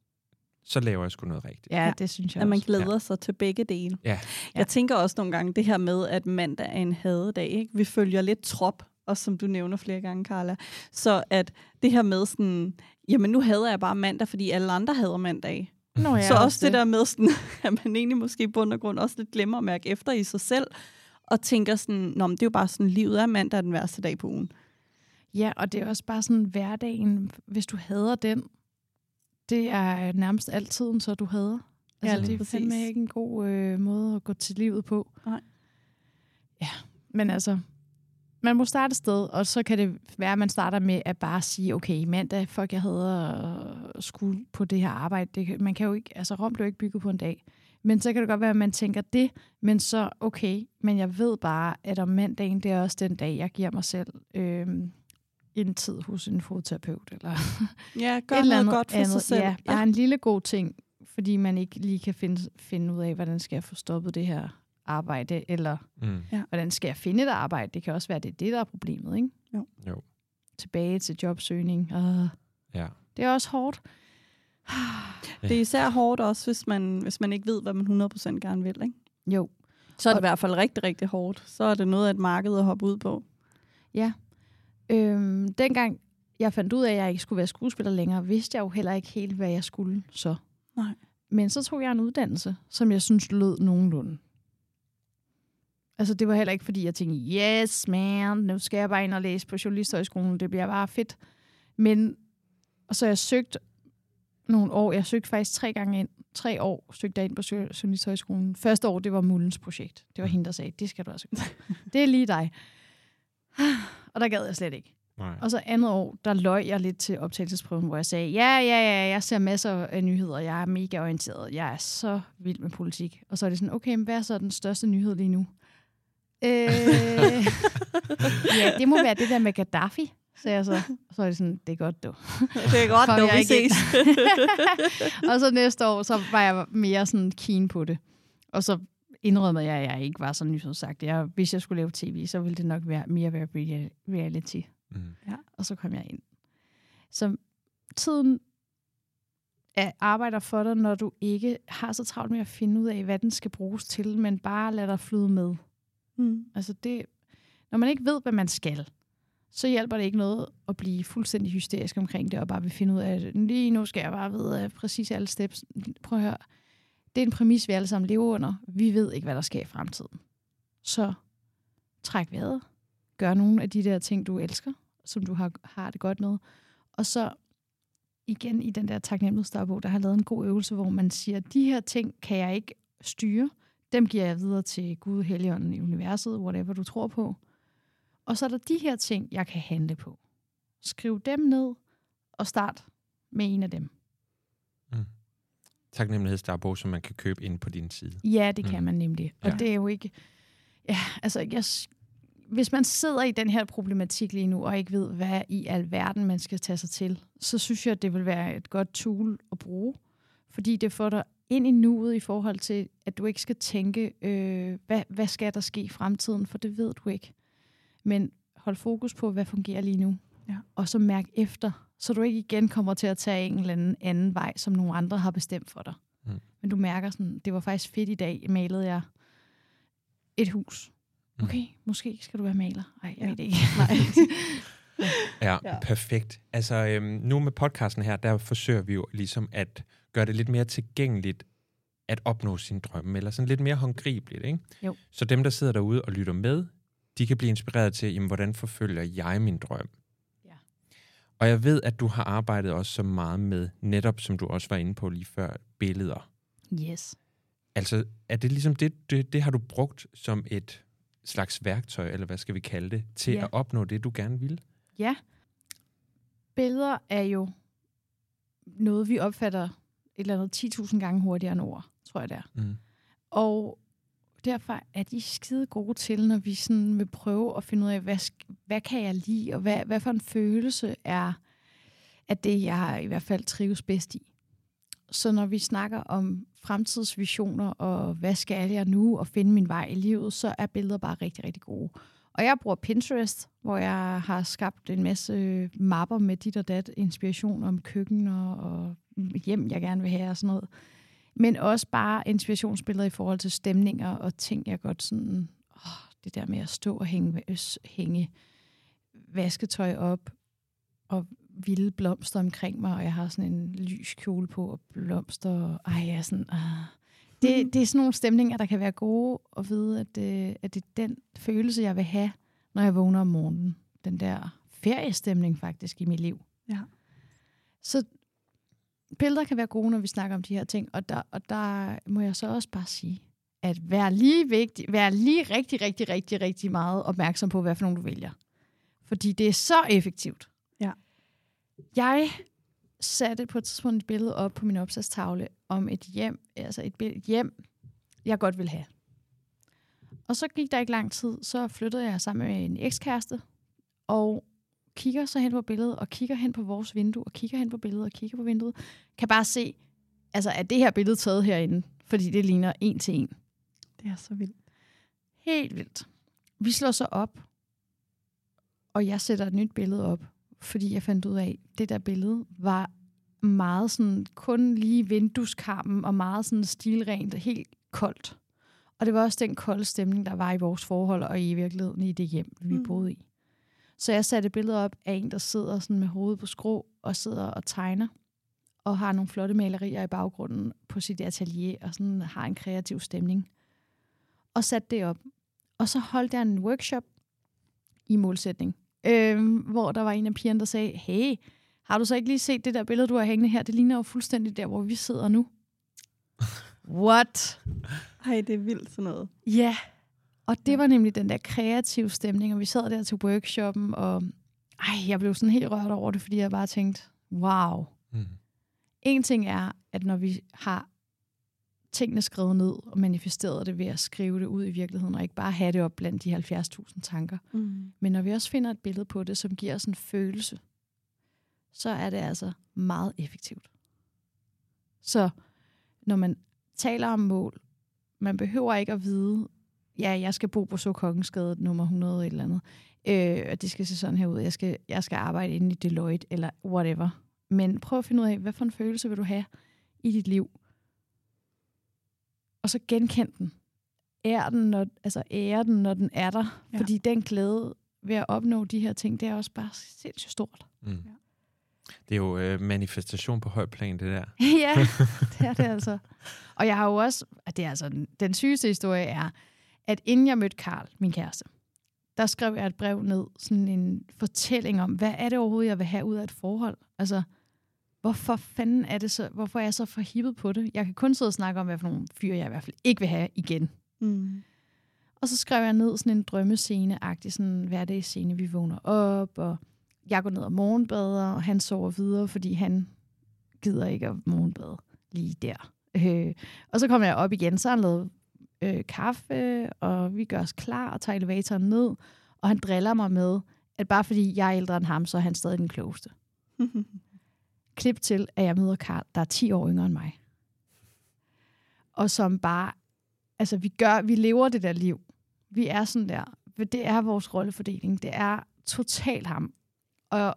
så laver jeg sgu noget rigtigt. Ja, Ja. det synes jeg At man også. glæder sig til begge dele. Ja. Jeg tænker også nogle gange det her med, at mandag er en hadedag. Ikke? Vi følger lidt trop, også som du nævner flere gange, Carla. Så at det her med sådan, jamen nu hader jeg bare mandag, fordi alle andre hader mandag. Nå, ja, så også det der med sådan, at man egentlig måske i bund og grund også lidt glemmer at mærke efter i sig selv, og tænker sådan, Nå, men det er jo bare sådan, livet er mandag er den værste dag på ugen. Ja, og det er også bare sådan hverdagen, hvis du hader den, det er nærmest altid, så du hader. Altså, lige det er præcis. fandme ikke en god øh, måde at gå til livet på. Nej. Ja, men altså, man må starte et sted, og så kan det være, at man starter med at bare sige, okay, mandag, fuck, jeg hader at skulle på det her arbejde. Det, man kan jo ikke, altså Rom blev ikke bygget på en dag. Men så kan det godt være, at man tænker det, men så okay, men jeg ved bare, at om mandagen, det er også den dag, jeg giver mig selv øh, en tid hos en fodterapeut, eller Ja, gør et noget andet godt for andet. sig selv. Ja, bare en lille god ting, fordi man ikke lige kan finde, finde ud af, hvordan skal jeg få stoppet det her arbejde, eller Mm. hvordan skal jeg finde et arbejde. Det kan også være, at det er det, der er problemet, ikke? Jo. Jo. Tilbage til jobsøgning. Uh, Ja. det er også hårdt. Det er især hårdt også, hvis man, hvis man ikke ved, hvad man 100% gerne vil. Ikke? Jo. Så er det Og- i hvert fald rigtig, rigtig hårdt. Så er det noget af et marked at hoppe ud på. Ja. Øhm, dengang jeg fandt ud af, at jeg ikke skulle være skuespiller længere, vidste jeg jo heller ikke helt, hvad jeg skulle så. Nej. Men så tog jeg en uddannelse, som jeg synes lød nogenlunde. Altså, det var heller ikke, fordi jeg tænkte, yes, man, nu skal jeg bare ind og læse på Journalisthøjskolen, det bliver bare fedt. Men, og så jeg søgt nogle år, jeg søgte faktisk tre gange ind, tre år søgte jeg ind på Jour- Journalisthøjskolen. Første år, det var Mullens projekt. Det var hende, der sagde, det skal du gøre. Det er lige dig. Og der gad jeg slet ikke. Nej. Og så andet år, der løj jeg lidt til optagelsesprøven, hvor jeg sagde, ja, ja, ja, jeg ser masser af nyheder, jeg er mega orienteret, jeg er så vild med politik. Og så er det sådan, okay, men hvad er så den største nyhed lige nu? Øh, ja, det må være det der med Gaddafi, sagde jeg så. Og så er det sådan, det er godt, du. Det er godt, jeg vi ses. og så næste år, så var jeg mere sådan keen på det. Og så indrømmede jeg, at jeg ikke var så nyhedssagt. Jeg, hvis jeg skulle lave tv, så ville det nok være mere være rea- reality. Mm. og så kom jeg ind. Så tiden er, arbejder for dig, når du ikke har så travlt med at finde ud af, hvad den skal bruges til, men bare lad dig flyde med. Mm. Altså det, når man ikke ved, hvad man skal, så hjælper det ikke noget at blive fuldstændig hysterisk omkring det, og bare vil finde ud af, at lige nu skal jeg bare vide at øh, præcis alle steps. Prøv at høre. Det er en præmis, vi alle sammen lever under. Vi ved ikke, hvad der sker i fremtiden. Så træk vejret. gør nogle af de der ting, du elsker, som du har, har det godt med. Og så igen i den der taknemmelighedsdagbog, der har lavet en god øvelse, hvor man siger, de her ting kan jeg ikke styre. Dem giver jeg videre til Gud, Helligånden i universet, whatever du tror på. Og så er der de her ting, jeg kan handle på. Skriv dem ned, og start med en af dem. Taknemmelighedsdagbog, som man kan købe ind på din side. Ja, det kan Mm. man nemlig. Og Ja. det er jo ikke... Ja, altså, jeg, hvis man sidder i den her problematik lige nu, og ikke ved, hvad i alverden man skal tage sig til, så synes jeg, det vil være et godt tool at bruge. Fordi det får dig ind i nuet i forhold til, at du ikke skal tænke, øh, hvad, hvad skal der ske i fremtiden, for det ved du ikke. Men hold fokus på, hvad fungerer lige nu. Ja. Og så mærk efter, så du ikke igen kommer til at tage en eller anden, anden vej, som nogle andre har bestemt for dig. Mm. Men du mærker sådan, det var faktisk fedt i dag, malede jeg et hus. Mm. Okay, måske skal du være maler. Nej, jeg Ja. ved det ikke. Nej. Ja, Ja. ja. perfekt. Altså, øhm, nu med podcasten her, der forsøger vi jo ligesom at gøre det lidt mere tilgængeligt at opnå sin drømme, eller sådan lidt mere håndgribeligt, ikke? Jo. Så dem, der sidder derude og lytter med, de kan blive inspireret til, jamen, hvordan forfølger jeg min drøm? Ja. Og jeg ved, at du har arbejdet også så meget med, netop som du også var inde på lige før, billeder. Yes. Altså, er det ligesom det, det, det har du brugt som et slags værktøj, eller hvad skal vi kalde det, til Ja. at opnå det, du gerne vil? Ja. Billeder er jo noget, vi opfatter et eller andet 10.000 gange hurtigere end ord, tror jeg det er. Mm. Og derfor er de skide gode til, når vi sådan vil prøve at finde ud af, hvad, hvad kan jeg lide, og hvad, hvad for en følelse er, at det, jeg i hvert fald trives bedst i. Så når vi snakker om fremtidsvisioner, og hvad skal jeg nu, og finde min vej i livet, så er billeder bare rigtig, rigtig gode. Og jeg bruger Pinterest, hvor jeg har skabt en masse øh, mapper med dit og dat, inspiration om køkken og, og hjem, jeg gerne vil have og sådan noget. Men også bare inspirationsbilleder i forhold til stemninger og ting, jeg godt sådan... Åh, det der med at stå og hænge, øh, hænge vasketøj op og vilde blomster omkring mig, og jeg har sådan en lys kjole på og blomster. Og, ej, jeg er sådan... Ah. Det, det er sådan nogle stemninger, der kan være gode at vide, at, øh, at det er den følelse, jeg vil have, når jeg vågner om morgenen. Den der feriestemning faktisk i mit liv. Ja. Så billeder kan være gode, når vi snakker om de her ting, og der, og der må jeg så også bare sige, at vær lige, vigtig, vær lige rigtig, rigtig, rigtig, rigtig meget opmærksom på, hvad for nogle du vælger. Fordi det er så effektivt. Ja. Jeg satte på et tidspunkt et billede op på min opsatstavle om et hjem, altså et, billede, hjem, jeg godt vil have. Og så gik der ikke lang tid, så flyttede jeg sammen med en ekskæreste, og kigger så hen på billedet, og kigger hen på vores vindue, og kigger hen på billedet, og kigger på vinduet, kan bare se, altså er det her billede taget herinde? Fordi det ligner en til en. Det er så vildt. Helt vildt. Vi slår så op, og jeg sætter et nyt billede op, fordi jeg fandt ud af, at det der billede var meget sådan, kun lige vindueskarmen, og meget sådan stilrent, helt koldt. Og det var også den kolde stemning, der var i vores forhold, og i virkeligheden i det hjem, vi Mm. boede i. Så jeg satte et billede op af en, der sidder sådan med hovedet på skrå, og sidder og tegner, og har nogle flotte malerier i baggrunden på sit atelier, og sådan har en kreativ stemning. Og satte det op. Og så holdt jeg en workshop i målsætning, øhm, hvor der var en af pigerne, der sagde, hey, har du så ikke lige set det der billede, du har hængende her? Det ligner jo fuldstændig der, hvor vi sidder nu. What? Ej, det er vildt sådan noget. Ja. Og det var nemlig den der kreative stemning, og vi sad der til workshoppen, og ej, jeg blev sådan helt rørt over det, fordi jeg bare tænkte, wow. Mm. En ting er, at når vi har tingene skrevet ned og manifesteret det ved at skrive det ud i virkeligheden, og ikke bare have det op blandt de 70.000 tanker, Mm. men når vi også finder et billede på det, som giver os en følelse, så er det altså meget effektivt. Så når man taler om mål, man behøver ikke at vide, ja, jeg skal bo på så Kongensgade nummer 100 eller andet, øh, og det skal se sådan her ud, jeg skal, jeg skal arbejde inde i Deloitte, eller whatever. Men prøv at finde ud af, hvad for en følelse vil du have i dit liv? Og så genkend den. Ære den, når, altså ære den, når den er der. Ja. Fordi den glæde ved at opnå de her ting, det er også bare sindssygt stort. Mm. Ja. Det er jo øh, manifestation på høj plan, det der. ja, det er det altså. Og jeg har jo også, at det er altså, den- den sygeste historie er, at inden jeg mødte Karl, min kæreste, der skrev jeg et brev ned, sådan en fortælling om, hvad er det overhovedet, jeg vil have ud af et forhold? Altså, hvorfor fanden er det så, hvorfor er jeg så forhippet på det? Jeg kan kun sidde og snakke om, hvad for nogle fyre jeg i hvert fald ikke vil have igen. Mm. Og så skrev jeg ned sådan en drømmescene-agtig sådan hverdagsscene. Vi vågner op, og jeg går ned og morgenbader, og han sover videre, fordi han gider ikke at morgenbade lige der. Øh, og så kommer jeg op igen, så har han lavet øh, kaffe, og vi gør os klar og tager elevatoren ned, og han driller mig med, at bare fordi jeg er ældre end ham, så er han stadig den klogeste. Klip til, at jeg møder Karl, der er 10 år yngre end mig. Og som bare, altså vi gør, vi lever det der liv. Vi er sådan der. Det er vores rollefordeling. Det er totalt ham. Og,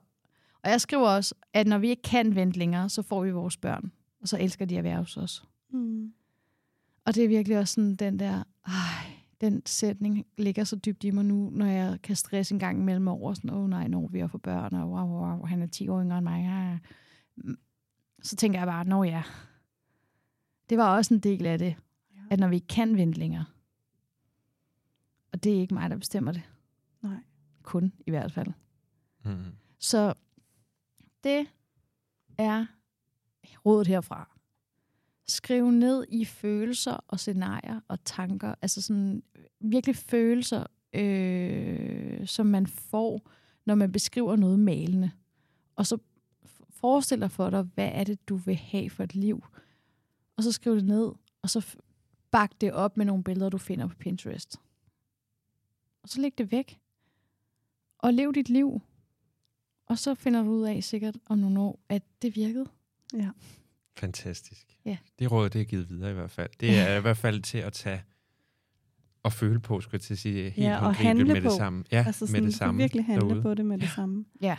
og jeg skriver også, at når vi ikke kan vente længere, så får vi vores børn. Og så elsker de at være hos os. Mm. Og det er virkelig også sådan den der, ej, den sætning ligger så dybt i mig nu, når jeg kan stresse en gang imellem over, sådan, åh oh, nej, når vi er for børn, og wow, wow, wow, han er 10 år yngre end mig. Ja. Så tænker jeg bare, nå ja, det var også en del af det, Ja. at når vi ikke kan vente længere, og det er ikke mig, der bestemmer det, Nej. kun i hvert fald. Mm. Så det er rådet herfra. Skriv ned i følelser og scenarier og tanker, altså sådan virkelig følelser, øh, som man får, når man beskriver noget malende. Og så forestil dig for dig, hvad er det, du vil have for et liv. Og så skriv det ned, og så bak det op med nogle billeder, du finder på Pinterest. Og så læg det væk. Og lev dit liv. Og så finder du ud af sikkert om nogle år, at det virkede. Ja. Fantastisk. Ja. Det råd, det er givet videre i hvert fald. Det er i hvert fald til at tage og føle på, skulle jeg til at sige, helt Ja, og håndgribeligt handle med det på. samme. Ja, Altså med sådan, det samme virkelig handle derude. på det med det samme. Ja.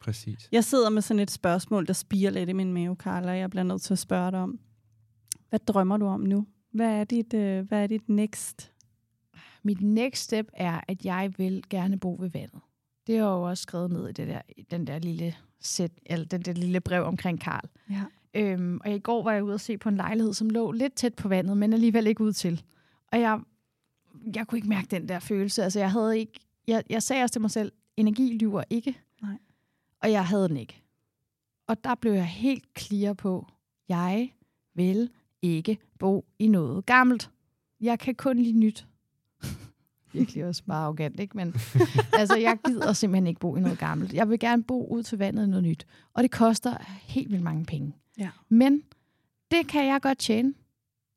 Præcis. Jeg sidder med sådan et spørgsmål, der spiger lidt i min mave, Carla. Jeg bliver nødt til at spørge dig om, hvad drømmer du om nu? Hvad er dit, øh, hvad er dit next? Mit next step er, at jeg vil gerne bo ved vandet. Det er jo også skrevet ned i det der, i den der lille sæt, eller den der lille brev omkring Karl. Ja. Øhm, og i går var jeg ude og se på en lejlighed, som lå lidt tæt på vandet, men alligevel ikke ud til. Og jeg, jeg kunne ikke mærke den der følelse. Altså, jeg havde ikke... Jeg, jeg sagde også til mig selv, energi lyver ikke. Og jeg havde den ikke. Og der blev jeg helt clear på, jeg vil ikke bo i noget gammelt. Jeg kan kun lide nyt. Virkelig også bare arrogant, ikke? Men altså, jeg gider simpelthen ikke bo i noget gammelt. Jeg vil gerne bo ud til vandet i noget nyt. Og det koster helt vildt mange penge. Ja. Men det kan jeg godt tjene.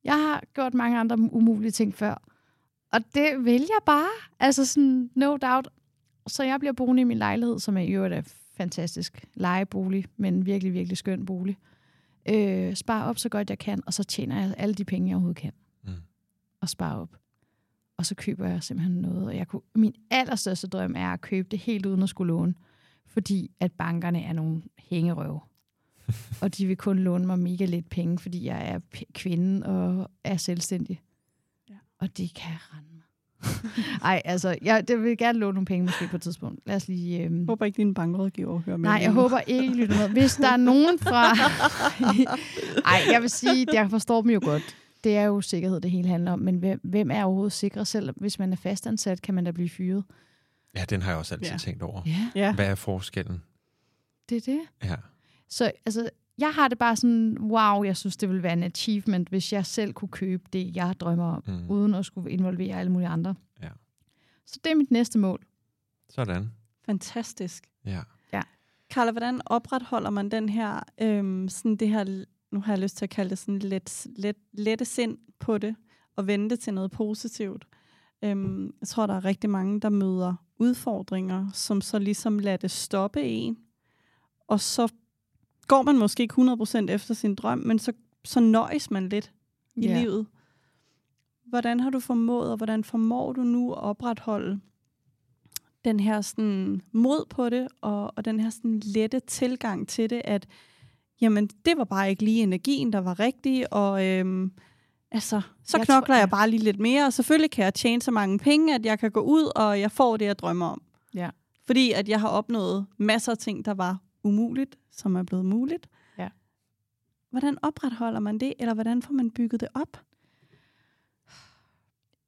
Jeg har gjort mange andre umulige ting før. Og det vil jeg bare. Altså sådan, no doubt. Så jeg bliver boende i min lejlighed, som er i øvrigt fantastisk lejebolig, men virkelig, virkelig skøn bolig. Øh, spare op så godt jeg kan, og så tjener jeg alle de penge, jeg overhovedet kan. Mm. Og spare op. Og så køber jeg simpelthen noget. Og jeg kunne, min allerstørste drøm er at købe det helt uden at skulle låne. Fordi at bankerne er nogle hængerøve. og de vil kun låne mig mega lidt penge, fordi jeg er p- kvinde og er selvstændig. Ja. Og det kan rende mig. Ej, altså, jeg det vil gerne låne nogle penge måske på et tidspunkt. Lad os lige... Øhm... Jeg håber ikke, din bankrådgiver hører med. Nej, jeg håber ikke, lytter med. Hvis der er nogen fra... Ej, jeg vil sige, jeg forstår dem jo godt. Det er jo sikkerhed, det hele handler om. Men hvem, hvem er overhovedet sikre? Selv hvis man er fastansat, kan man da blive fyret. Ja, den har jeg også altid Ja. tænkt over. Ja, Ja. Hvad er forskellen? det er det. Ja. Så altså, jeg har det bare sådan, wow, jeg synes, det ville være en achievement, hvis jeg selv kunne købe det, jeg drømmer om, Mm. uden at skulle involvere alle mulige andre. Ja. Så det er mit næste mål. Sådan. Fantastisk. Ja. Carla, hvordan opretholder man den her, øhm, sådan det her, nu har jeg lyst til at kalde det sådan let, let, lette sind på det, og vende det til noget positivt. Øhm, jeg tror, der er rigtig mange, der møder udfordringer, som så ligesom lader det stoppe en, og så går man måske ikke 100% efter sin drøm, men så, så nøjes man lidt i Ja. livet. Hvordan har du formået, og hvordan formår du nu at opretholde den her sådan mod på det, og, og den her sådan lette tilgang til det, at jamen, det var bare ikke lige energien, der var rigtig, og øhm, altså, så Jeg jeg tror- knokler jeg bare lige lidt mere, og selvfølgelig kan jeg tjene så mange penge, at jeg kan gå ud, og jeg får det, jeg drømmer om. Ja. Fordi at jeg har opnået masser af ting, der var umuligt, som er blevet muligt. Ja. Hvordan opretholder man det, eller hvordan får man bygget det op?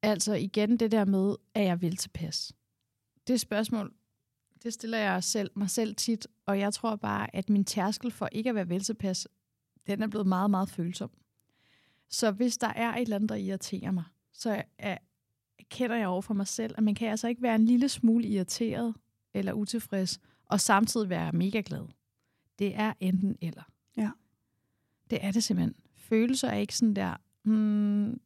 Altså igen det der med, at jeg vil tilpas. det spørgsmål, det stiller jeg selv, mig selv tit, og jeg tror bare, at min tærskel for ikke at være veltilpas, den er blevet meget, meget følsom. Så hvis der er et eller andet, der irriterer mig, så er, kender jeg over for mig selv, at man kan altså ikke være en lille smule irriteret eller utilfreds, og samtidig være mega glad. Det er enten eller. Ja. Det er det simpelthen. Følelser er ikke sådan der hmm,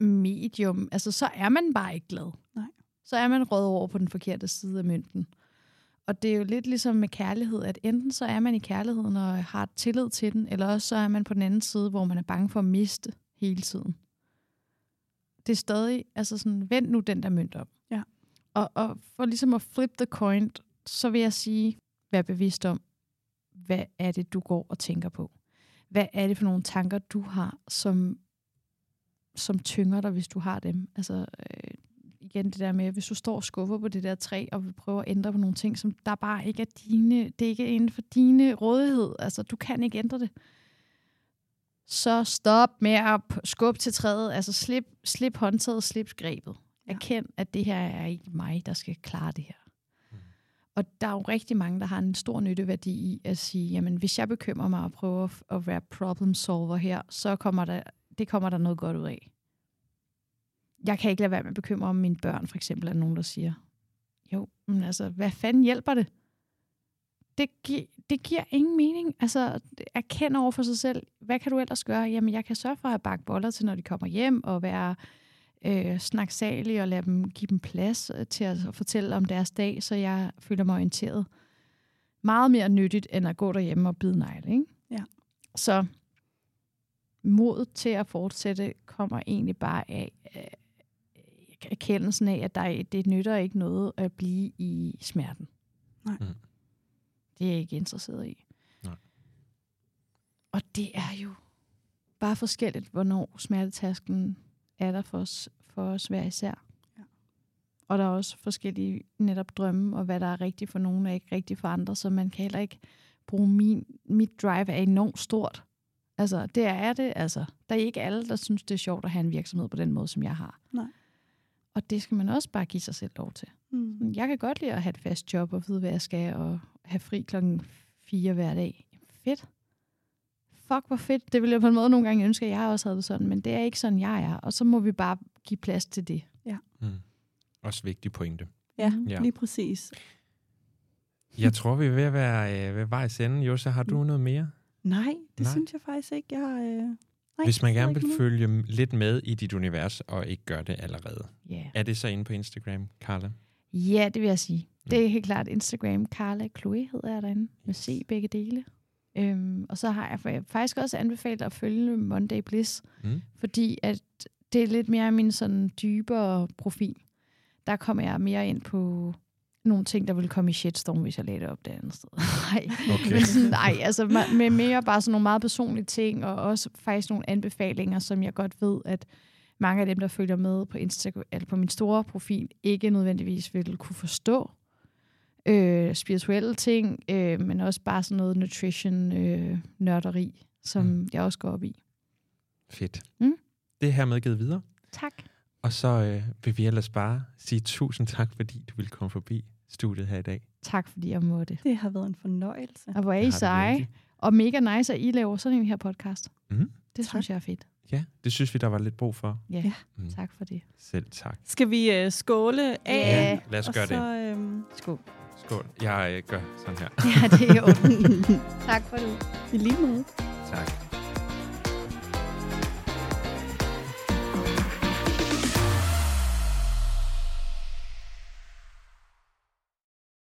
medium. Altså, så er man bare ikke glad. Nej. Så er man rød over på den forkerte side af mønten. Og det er jo lidt ligesom med kærlighed, at enten så er man i kærligheden og har tillid til den, eller også så er man på den anden side, hvor man er bange for at miste hele tiden. Det er stadig, altså sådan, vend nu den der mønt op. Ja. Og, og for ligesom at flip the coin, så vil jeg sige, vær bevidst om, hvad er det, du går og tænker på? Hvad er det for nogle tanker, du har, som, som tynger dig, hvis du har dem? Altså, øh, igen det der med, hvis du står og skuffer på det der træ, og vil prøve at ændre på nogle ting, som der bare ikke er dine, det er ikke inden for dine rådighed. Altså, du kan ikke ændre det. Så stop med at skubbe til træet. Altså, slip, slip håndtaget, slip grebet. Ja. Erkend, at det her er ikke mig, der skal klare det her. Og der er jo rigtig mange, der har en stor nytteværdi i at sige, jamen hvis jeg bekymrer mig og prøver at- at være problem solver her, så kommer der, det kommer der noget godt ud af. Jeg kan ikke lade være med at bekymre om mine børn, for eksempel, er nogen, der siger. Jo, men altså, hvad fanden hjælper det? Det, gi- det giver ingen mening. Altså, erkend over for sig selv, hvad kan du ellers gøre? Jamen, jeg kan sørge for at bakke boller til, når de kommer hjem, og være øh, snaksalige og lade dem, give dem plads øh, til at fortælle om deres dag, så jeg føler mig orienteret. Meget mere nyttigt, end at gå derhjemme og bide negle, ikke? Ja. Så mod til at fortsætte kommer egentlig bare af øh, erkendelsen af, at der, er- det nytter ikke noget at blive i smerten. Nej. Mm. Det er jeg ikke interesseret i. Nej. Og det er jo bare forskelligt, hvornår smertetasken er der for os, for os hver især. Ja. Og der er også forskellige netop drømme, og hvad der er rigtigt for nogen, er ikke rigtigt for andre, så man kan heller ikke bruge min, mit drive er enormt stort. Altså, det er det. Altså, der er ikke alle, der synes, det er sjovt at have en virksomhed på den måde, som jeg har. Nej. Og det skal man også bare give sig selv lov til. Mm. Jeg kan godt lide at have et fast job og vide, hvad jeg skal, og have fri klokken 4 hver dag. Fedt. Fuck, hvor fedt. Det ville jeg på en måde nogle gange ønske, at jeg også havde det sådan, men det er ikke sådan, jeg er. Og så må vi bare give plads til det. Mm. Også vigtig pointe. Ja. Ja. lige præcis. Jeg tror, vi er ved at være øh, ved vejs ende. Josa, har du noget mere? Nej, det Nej. synes jeg faktisk ikke. Jeg, øh... Nej, Hvis man har gerne vil noget. følge lidt med i dit univers, og ikke gør det allerede, Ja, yeah. er det så inde på Instagram, Carla? ja det vil jeg sige. Det er helt klart Instagram. Carla Chloe hedder jeg derinde. Med C begge dele. Øhm, og så har jeg fa- faktisk også anbefalet at følge Monday Bliss, Mm. fordi at det er lidt mere min sådan dybere profil. Der kommer jeg mere ind på nogle ting, der vil komme i shitstorm, hvis jeg lagde det op det andet sted. Nej, Okay. Men sådan, nej, altså med mere bare sådan nogle meget personlige ting, og også faktisk nogle anbefalinger, som jeg godt ved, at mange af dem, der følger med på Instagram, eller på min store profil, ikke nødvendigvis vil kunne forstå. Øh, spirituelle ting, øh, men også bare sådan noget nutrition, øh, nørderi, som Mm. mm. jeg også går op i. Fedt. Mm. Det er hermed givet videre. Tak. Og så øh, vil vi ellers bare sige tusind tak, fordi du ville komme forbi studiet her i dag. Tak, fordi jeg måtte. Det har været en fornøjelse. Og hvor er I seje. Og mega nice, at I laver sådan en her podcast. Mhm. Det Tak. synes jeg er fedt. Ja, det synes vi, der var lidt brug for. Ja, Ja. Mm. tak for det. Selv tak. Skal vi øh, skåle af? Ja, lad os og gøre så, det. Øhm, Skål. Skål. Jeg øh, gør sådan her. Ja, det er jo. tak for det. I lige måde. Tak.